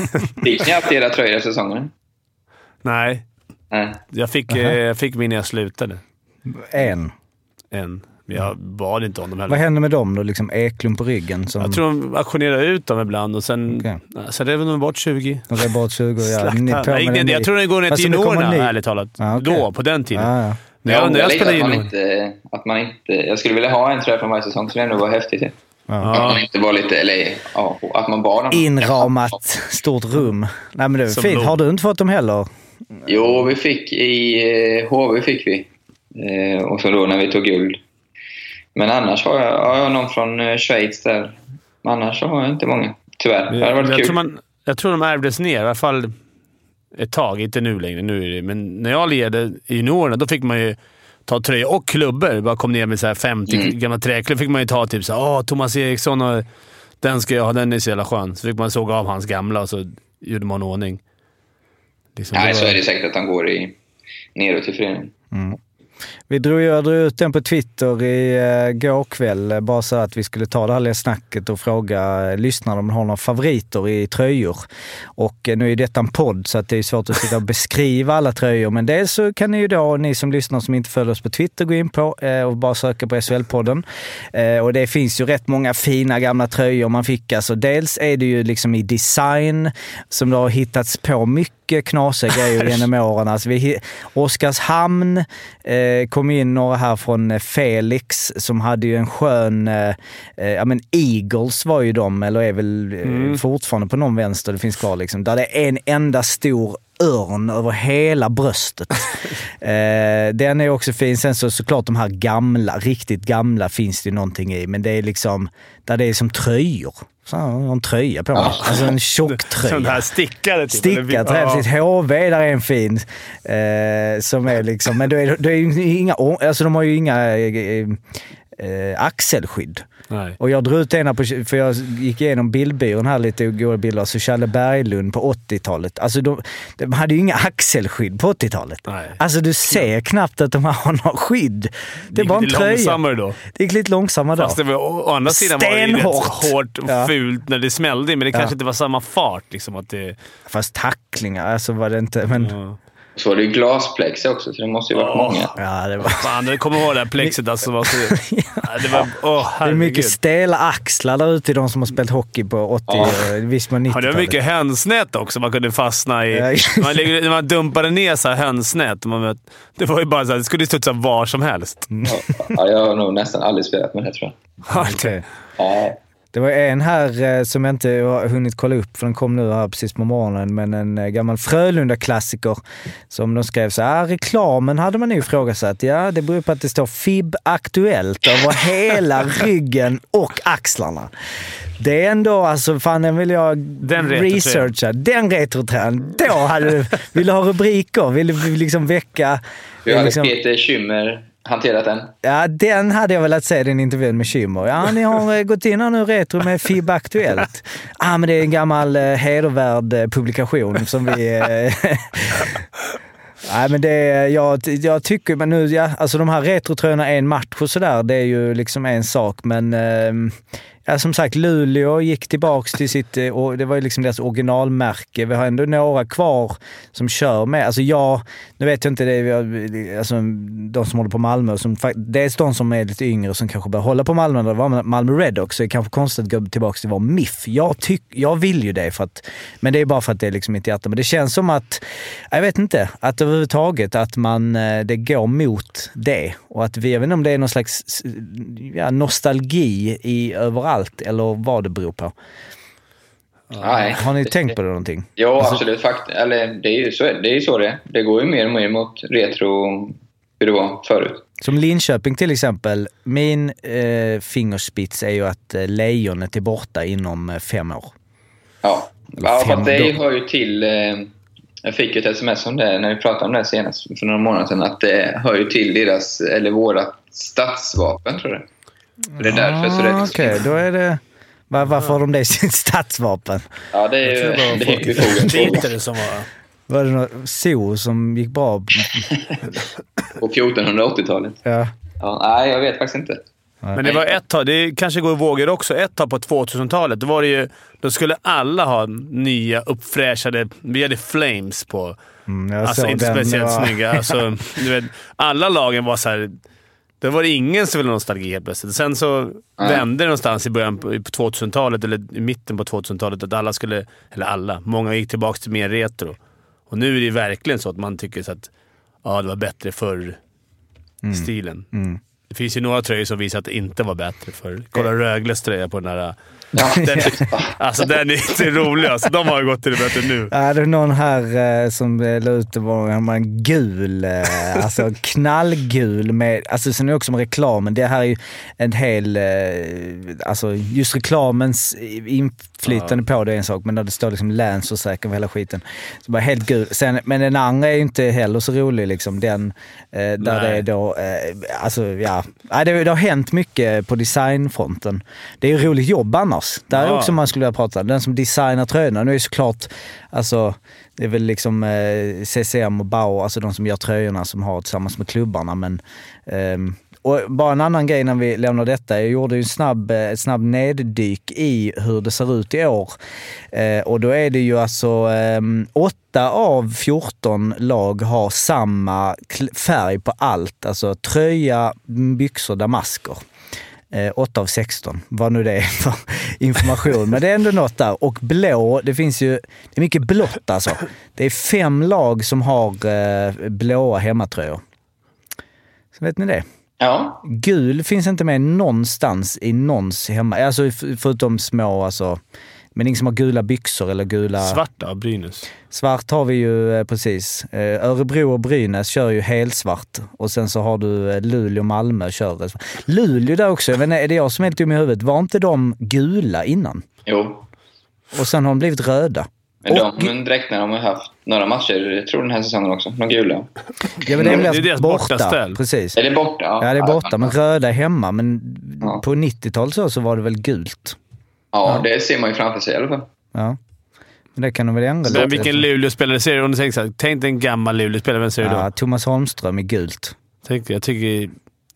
ni alltid era tröjor säsongen? Nej, Nej. jag fick, eh, jag fick min när jag slutade. En. En. Jag bad inte om dem Vad heller. hände med dem då? Liksom Eklund på ryggen? Som, Jag tror de auktionerade ut dem ibland och sen, Okej. sen rev de bort 20. De rev bort 20 ja. Slakta. Ni på Nej, med nej, jag tror den går ner till juniorerna, ärligt talat. Ja, okej. Då, på den tiden. Ja, ja. När Jag jag, när ångrar jag lite spelade att man, inte, att man inte... Jag skulle vilja ha en tröja från varje säsong, så det ändå var häftigt. Att man inte var lite... Eller ja, att man bara... Inramat stort rum. Nej men det är Som fint. blå. Har du inte fått dem heller? Jo, vi fick i eh, HV fick vi. Eh, och så då när vi tog guld. Men annars har jag, ja, jag har någon från eh, Schweiz där. Men annars har jag inte många. Tyvärr. Det hade Jag, varit jag, kul. tror man, jag tror de ärvdes ner, i alla fall ett tag. Inte nu längre, nu är det, men när jag led i juniorerna då fick man ju ta tröja och klubbor. Bara kom ner med så här 50 Mm. gamla träklubbor. fick man ju ta typ så här, Åh, Thomas Eriksson och den ska jag ha, den är så jävla skön. Så fick man såga av hans gamla och så gjorde man ordning. Liksom, Nej, det så var- är det säkert att han går i, neråt i föreningen. Vi drog, jag drog ut den på Twitter i uh, går kväll, eh, bara så att vi skulle ta det här lilla snacket och fråga uh, lyssnarna om de har några favoriter i tröjor. Och eh, nu är detta en podd så att det är svårt att sitta och beskriva alla tröjor. Men dels så kan ni ju då, ni som lyssnar som inte följer oss på Twitter, gå in på eh, och bara söka på SHL-podden. Eh, och det finns ju rätt många fina gamla tröjor man fick. Alltså, dels är det ju liksom i design som det har hittats på mycket knasiga grejer genom åren. Alltså vi, Oskarshamn eh, kom in några här från eh, Felix som hade ju en skön... Eh, eh, ja men Eagles var ju de, eller är väl eh, fortfarande på någon vänster, det finns kvar liksom. Där det är en enda stor örn över hela bröstet. eh, den är också fin. Sen så såklart de här gamla, riktigt gamla finns det ju någonting i. Men det är liksom, där det är som tröjor. Här, jag har en tröja på mig. Alltså en tjock tröja. Sån här stickare. Typ. Stickat, Ja. häftigt. HV, där är en fin. Eh, som är liksom, men då är, då är inga, alltså de har ju inga eh, eh, axelskydd. Nej. Och jag drog ut ena på, för jag gick igenom bildbyrån här lite goda bilder, så Challe Berglund på 80-talet. Alltså de, de hade ju inga axelskydd på 80-talet. Nej. Alltså du ser knappt att de har några skydd. Det är gick bara en lite tröja. långsammare då. Det gick lite långsammare då. Fast det var, å, å andra sidan var det ju Stenhårt. hårt och Ja. fult när det smällde, men det kanske Ja. inte var samma fart. Liksom, att det, Fast tacklingar, alltså var det inte... Men, ja. Så var det ju glasplex också, så det måste ju varit Åh. många. ja, det var... Fan, jag kommer ihåg det här plexet alltså. Var så, ja. det var, åh, Det är mycket stela axlar där ute, de som har spelat hockey på 80 Ja. och viss mån Ja, det var 90-talet. mycket hönsnät också man kunde fastna i. Man, när man dumpade ner så här hönsnät, man, det var ju bara så här, det skulle studsa var som helst. Ja, jag har nog nästan aldrig spelat med det tror jag. Okej. Ja, det var en här eh, som jag inte har hunnit kolla upp, för den kom nu här precis på morgonen, men en eh, gammal Frölunda-klassiker som de skrev så här, ah, reklamen hade man ju ifrågasatt. Ja, det beror på att det står FIB Aktuellt över hela ryggen och axlarna. Det är ändå, alltså fan den vill jag Den researcha. Den retrotröjan. Då hade du, vill du ha rubriker? Vill du liksom väcka... hur hade liksom, Peter Schymmer hanterat den? Ja, den hade jag velat se, den intervjun med Schymmer. Ja, ni har eh, gått in här nu retro med FIB Aktuellt. Ja, men det är en gammal eh, hedervärd eh, publikation som vi... Eh, Nej, men det är, jag, jag tycker, men nu, ja, alltså de här retrotröjorna en match och sådär, det är ju liksom en sak, men ehm, ja, som sagt, Luleå gick tillbaks till sitt, eh, och det var ju liksom deras originalmärke. Vi har ändå några kvar som kör med. Alltså jag, nu vet jag inte, det är, alltså, de som håller på Malmö, som, dels de som är lite yngre som kanske börjar hålla på Malmö, det var Malmö Redhawks, så det är kanske konstigt att gå tillbaka till att vara MIF. Jag, tyck, jag vill ju det, för att, men det är bara för att det är liksom mitt hjärta. Men det känns som att, jag vet inte, att överhuvudtaget att man, eh, det går mot det. Och att vi, jag vet inte om det är någon slags ja, nostalgi i överallt eller vad det beror på. Nej. Har ni tänkt på det någonting? Ja, Alltså- absolut. Fakt, eller, det är ju så det är. ju så det. Det går ju mer och mer mot retro hur det var förut. Som Linköping till exempel. Min eh, fingerspits är ju att eh, lejonet är borta inom eh, fem år. Ja, ja fast det hör ju till eh, Jag fick ju ett sms om det när vi pratade om det senast för några månader sedan. Att det hör ju till deras, eller våra statsvapen tror jag. Det är därför så det Ah, lite Okej, då är det... Var, varför har de det i sitt statsvapen? Ja, det är ju det var det är fråga. Dieter som var... Var det något zoo som gick bra? på 1480-talet. Ja. Ja, nej, jag vet faktiskt inte. Men det var ett tag, det kanske går i vågor också, ett tag på 2000-talet. Då var det ju... Då skulle alla ha nya uppfräschade... Vi hade Flames på. Mm, Alltså inte speciellt Ja. snygga. Alltså, du vet, alla lagen var så här. Det var det ingen som ville ha nostalgi helt plötsligt. Sen så vände det någonstans i början på, på 2000-talet, eller i mitten på 2000-talet, att alla skulle... Eller alla. Många gick tillbaka till mer retro. Och nu är det verkligen så att man tycker så att ja, det var bättre förr-stilen. Mm. Det finns ju några tröjor som visar att det inte var bättre förr. Kolla Rögles tröja på den där... Den, alltså den är inte rolig alltså. De har ju gått till det bättre nu. Ja, det är någon här eh, som eh, la ut en gul, eh, alltså knallgul med, alltså sen är det också med reklamen. Det här är ju en hel, eh, alltså just reklamens inflytande på det är en sak, men när det står liksom Länsförsäkring och hela skiten. Så bara helt gul. Sen, men den andra är ju inte heller så rolig liksom. Den, eh, där Nej. det är då, eh, alltså ja. ja det, det har hänt mycket på designfronten. Det är ju roligt jobb annars. Där är Ja. också man skulle vilja prata. Den som designar tröjorna. Nu är det såklart, alltså, det är väl liksom eh, CCM och Bauer, alltså de som gör tröjorna som har tillsammans med klubbarna. Men, ehm, och bara en annan grej när vi lämnar detta. Jag gjorde ju en snabb, eh, ett snabb neddyk i hur det ser ut i år. Eh, och då är det ju alltså ehm, åtta av 14 lag har samma färg på allt. Alltså tröja, byxor, damasker. Eh, 8 av 16, vad nu det är för information. Men det är ändå något där. Och blå, det finns ju, det är mycket blått alltså. Det är fem lag som har eh, blåa hemmatröjor. Så vet ni det? Ja, Gul finns inte med någonstans i någons hemma, alltså förutom små alltså. Men ingen som har gula byxor eller gula... Svarta, Brynäs. Svart har vi ju eh, precis. Eh, Örebro och Brynäs kör ju helsvart. Och sen så har du eh, Luleå och Malmö kör... Luleå där också, jag vet inte, är det jag som är helt dum i huvudet? Var inte de gula innan? jo. Och sen har de blivit röda. Men Och- de dräkterna har haft några matcher, jag tror den här säsongen också. De gula. Ja, men det är, Det är deras borta. bortaställ. Precis. Är det borta? Ja, det är borta, men röda är hemma. Men Ja. på 90-talet så, så var det väl gult. Ja, det ser man ju framför sig i alla fall. Ja. Men det kan de väl ändra Men vilken Luleå-spelare ser du? Om du tänker så här, tänk dig en gammal Luleå-spelare. Vem ser du då? Ja, Thomas Holmström i gult. Tänk, jag tycker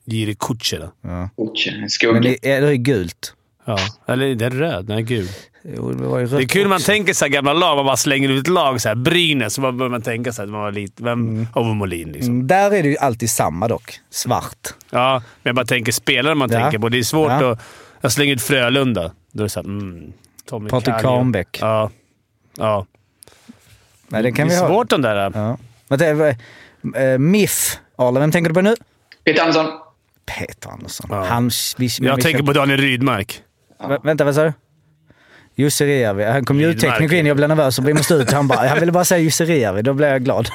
Jiri Kutjerä. Ja. En Men skugga. det är, det är gult. Ja. Eller den är röd. Den är gul. Jo, det, var ju Det är kul när man också. tänker så här gamla lag. Man bara slänger ut lag. Så här, Brynäs. Så börjar man tänka så här, man var lite... Vem? Ove Molin liksom. Mm, Där är det ju alltid samma dock. Svart. Ja, men jag bara tänker spelare man Ja. tänker på. Det är svårt Ja. att... Jag slänger ut Frölunda. Då är det såhär... Mm, Tommy Patrik. Kahnbäck. Ja. Ja. Nej, det kan det vi är ha. svårt de där. Ja. Vad det, äh, MIF. Arla, vem tänker du på nu? Peter Andersson. Peter Andersson. Ja. Han, vi, men Jag vi tänker på Daniel Rydmark. Vä- Vänta, vad sa du? Jussi Rijärvi. Han kom ljudtekniker in, jag blev nervös och vi måste ut. Han bara, jag ville bara säga Jussi Rijärvi, då blev jag glad.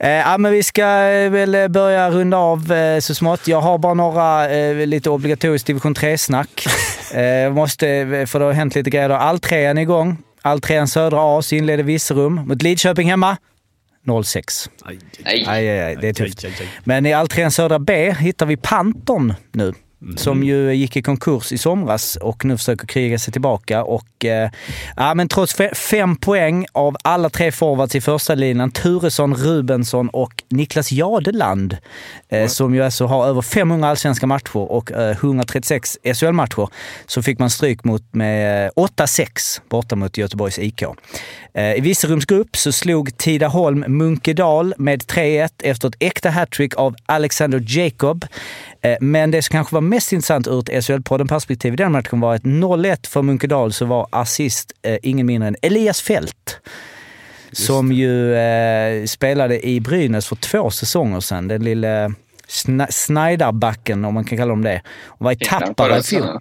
Eh, ja, men vi ska eh, väl börja runda av eh, så smått. Jag har bara några eh, lite obligatoriskt division 3-snack. Eh, måste, för det har hänt lite grejer. Alltrean är igång. Alltrean södra A så inleder Virserum mot Lidköping hemma. 0-6. Aj, Nej. Aj, aj, aj, det är tufft. aj, aj. Men i Alltrean södra B hittar vi Panton nu. Som ju gick i konkurs i somras och nu försöker kriga sig tillbaka. Och, eh, ja, men trots fe- fem poäng av alla tre forwards i första linan, Turesson, Rubensson och Niklas Jadeland, eh, som ju alltså har över 500 allsvenska matcher och eh, 136 SHL-matcher, så fick man stryk mot med eh, 8-6 borta mot Göteborgs IK. Eh, I Virserums grupp så slog Tidaholm Munkedal med 3-1 efter ett äkta hattrick av Alexander Jacob. Eh, Men det som kanske var mest intressant ur ett SHL-podden-perspektiv i den matchen var att 0-1 för Munkedal så var assist eh, ingen mindre än Elias Fält. Som ju eh, spelade i Brynäs för två säsonger sedan. Den lille Snaidarbacken, om man kan kalla dem det. Och var i Tappara i fjol.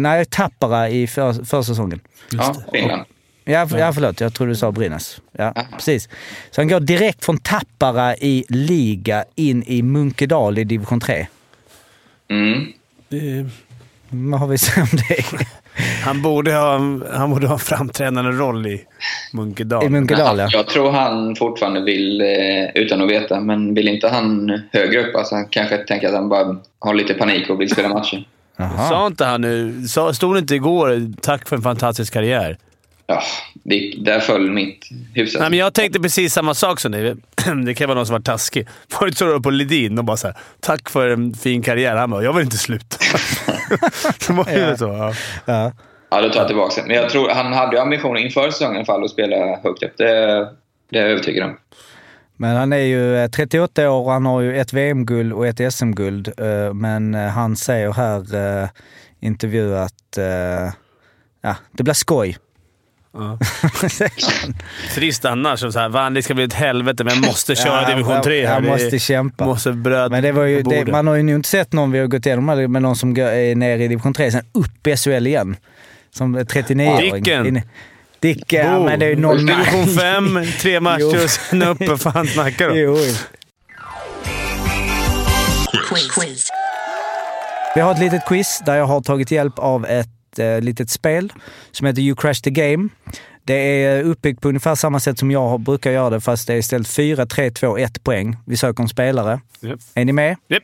Nej, Tappara i för, försäsongen. Ja, Finland. Ja, för, ja, förlåt. Jag trodde du sa Brynäs. Ja, Aha. precis. Så han går direkt från Tappara i liga in i Munkedal i division 3. Mm. Det- Vad har vi att säga om det? Han borde ha, han borde ha en framträdande roll i Munkedal. I Munkedal, ja. Jag tror han fortfarande vill, eh, utan att veta, men vill inte han högre upp? Alltså han kanske tänker att han bara har lite panik och vill spela matcher. Jaha. Sa inte han nu... sa- Stod det inte igår “Tack för en fantastisk karriär”? Ja, det, där föll mitt hyfsat. Nej, men jag tänkte precis samma sak som dig. Det kan vara någon som var taskig. Förut så var på Ledin och bara såhär “Tack för en fin karriär”. Han bara “Jag vill inte sluta”. så var det Ja. så. Ja. Ja. Ja, då tar jag tillbaka det. Men jag tror han hade ju ambitioner inför säsongen i alla fall att spela högt upp. Det, det är jag övertygad om. Men han är ju eh, 38 år och han har ju ett VM-guld och ett SM-guld. eh, Men eh, han säger här i intervju att eh, ja, det blir skoj. Ja. Trist annars. Så här, Van, det ska bli ett helvete, men jag måste köra Ja, division 3 här. Jag Det- måste kämpa. Måste bröd Men det var ju, det, man har ju inte sett någon, vi har gått igenom det, men någon som är nere i division 3, sen upp i SHL igen. Som 39-åring. Dicken. In- Dicken, ja men det är ju någon... Division 5, tre matcher och sen upp. Vad fan snackar du om? Vi har ett litet quiz där jag har tagit hjälp av ett eh, litet spel som heter You Crash the Game. Det är uppbyggt på ungefär samma sätt som jag har- brukar göra det, fast det är istället 4, 3, 2, 1 poäng. Vi söker en spelare. Japp. Är ni med? Japp.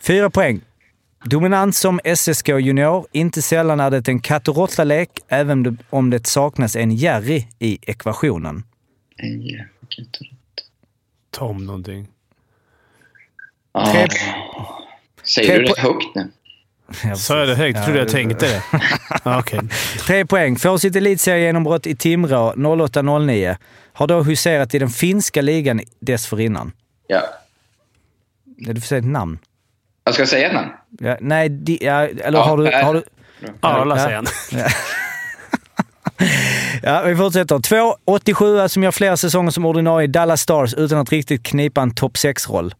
Fyra poäng. Dominant som SSK junior. Inte sällan är det en katt och råtta-lek, även om det saknas en Jerry i ekvationen. En jävla Tom någonting. Ja. Tre- Säger tre du det högt nu? Sa jag det högt? Jag trodde jag tänkte det. Okej. Tre poäng. Får sitt elitseriegenombrott i Timrå 08-09. Har då huserat i den finska ligan dessförinnan. Ja. Ja, Du får säga ett namn. Jag ska säga ett namn? Ja, nej, di, ja, eller Ja, har du... Har du Arla säger han. ja, vi fortsätter. Två 87 som gör flera säsonger som ordinarie i Dallas Stars utan att riktigt knipa en topp 6-roll.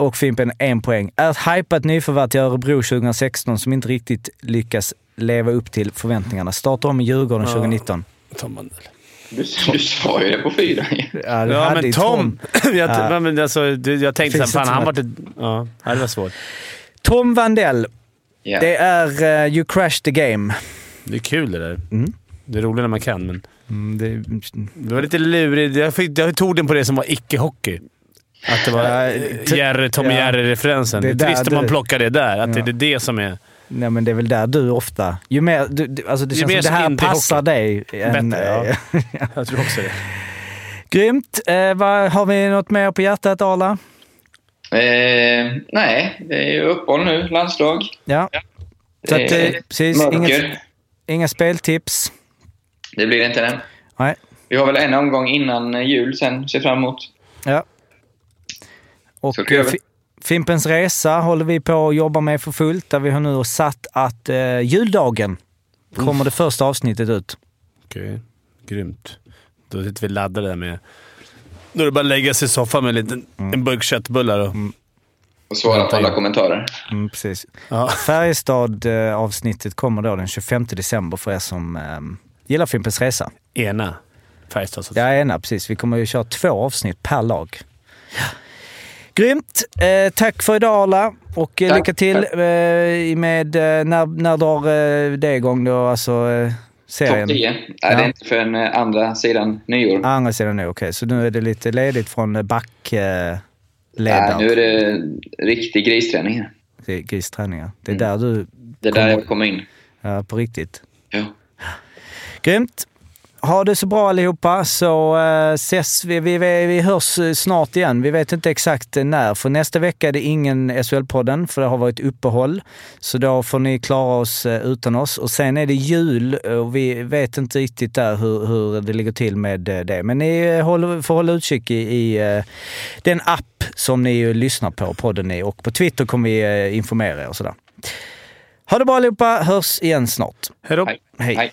Och Fimpen, en poäng. Är ett hypat nyförvärv till Örebro 2016 som inte riktigt lyckas leva upp till förväntningarna. Startar om i Djurgården Ja. 2019. Tom Mandel. Du, du sa ju det på fyra. Ja, du Ja, men ju Tom. jag, Ja. men alltså, jag tänkte såhär, fan inte han vart ett... Ja, det var svårt. Tom Vandell. Ja. Det är uh, You Crash the Game. Det är kul det där. Mm. Det är roligt när man kan, men Mm, det, det var lite lurigt. Jag, fick, jag tog den på det som var icke-hockey. Att det var Ja, eh, Jerry, Tommy ja. Jerry-referensen. Det Det är är trist om man plockar det där. Att Ja. det är det som är nej, men det är väl där du ofta... Ju mer, du, du, alltså det Ju känns mer som det här är passar dig. än, bättre. Ja. eh, Jag tror också det. Grymt. Eh, vad, har vi något mer på hjärtat, Arla? Eh, nej, det är ju uppehåll nu. Landslag. Ja. Så att, Eh, precis, mörker. inga, inga speltips. Det blir det inte än. Nej. Vi har väl en omgång innan jul sen, ser fram emot. Ja. Och eh, Fimpens Resa håller vi på att jobba med för fullt. Där vi har nu satt att eh, juldagen kommer det första avsnittet ut. Okej, grymt. Då sitter vi laddade där med... Då är det bara att lägga sig i soffan med en, liten, en burk köttbullar och... Och svara på alla kommentarer. Mm, precis. Ja. Färjestad-avsnittet kommer då den 25 december för er som eh, gillar Fimpens Resa. Ena Färjestad. Ja, ena, precis. Vi kommer ju köra två avsnitt per lag. Grymt! Eh, tack för idag Arla och eh, Tack. lycka till eh, med eh, när, när drar eh, det igång då, alltså eh, serien? Topp 10. Nej, Ja. det är inte förrän andra sidan nyår. Andra sidan nu, okej. Så nu är det lite ledigt från backledaren. Eh, Nej, nu är det riktig gristräning här. Det är gristräningar. Det är Mm. där du... Det är där jag kommer in. Ja, på riktigt. Ja. Grymt! Ha det så bra allihopa så uh, ses vi, vi, vi, hörs eh, snart igen. Vi vet inte exakt eh, när, för nästa vecka är det ingen SHL-podden för det har varit uppehåll. Så då får ni klara oss eh, utan oss. Och sen är det jul och vi vet inte riktigt där hur, hur det ligger till med eh, det. Men ni eh, får hålla utkik i, i eh, den app som ni lyssnar på, podden i. Och på Twitter kommer vi eh, informera er och sådär. Ha det bra allihopa, hörs igen snart. Hej då. Hej. Hej. Hej.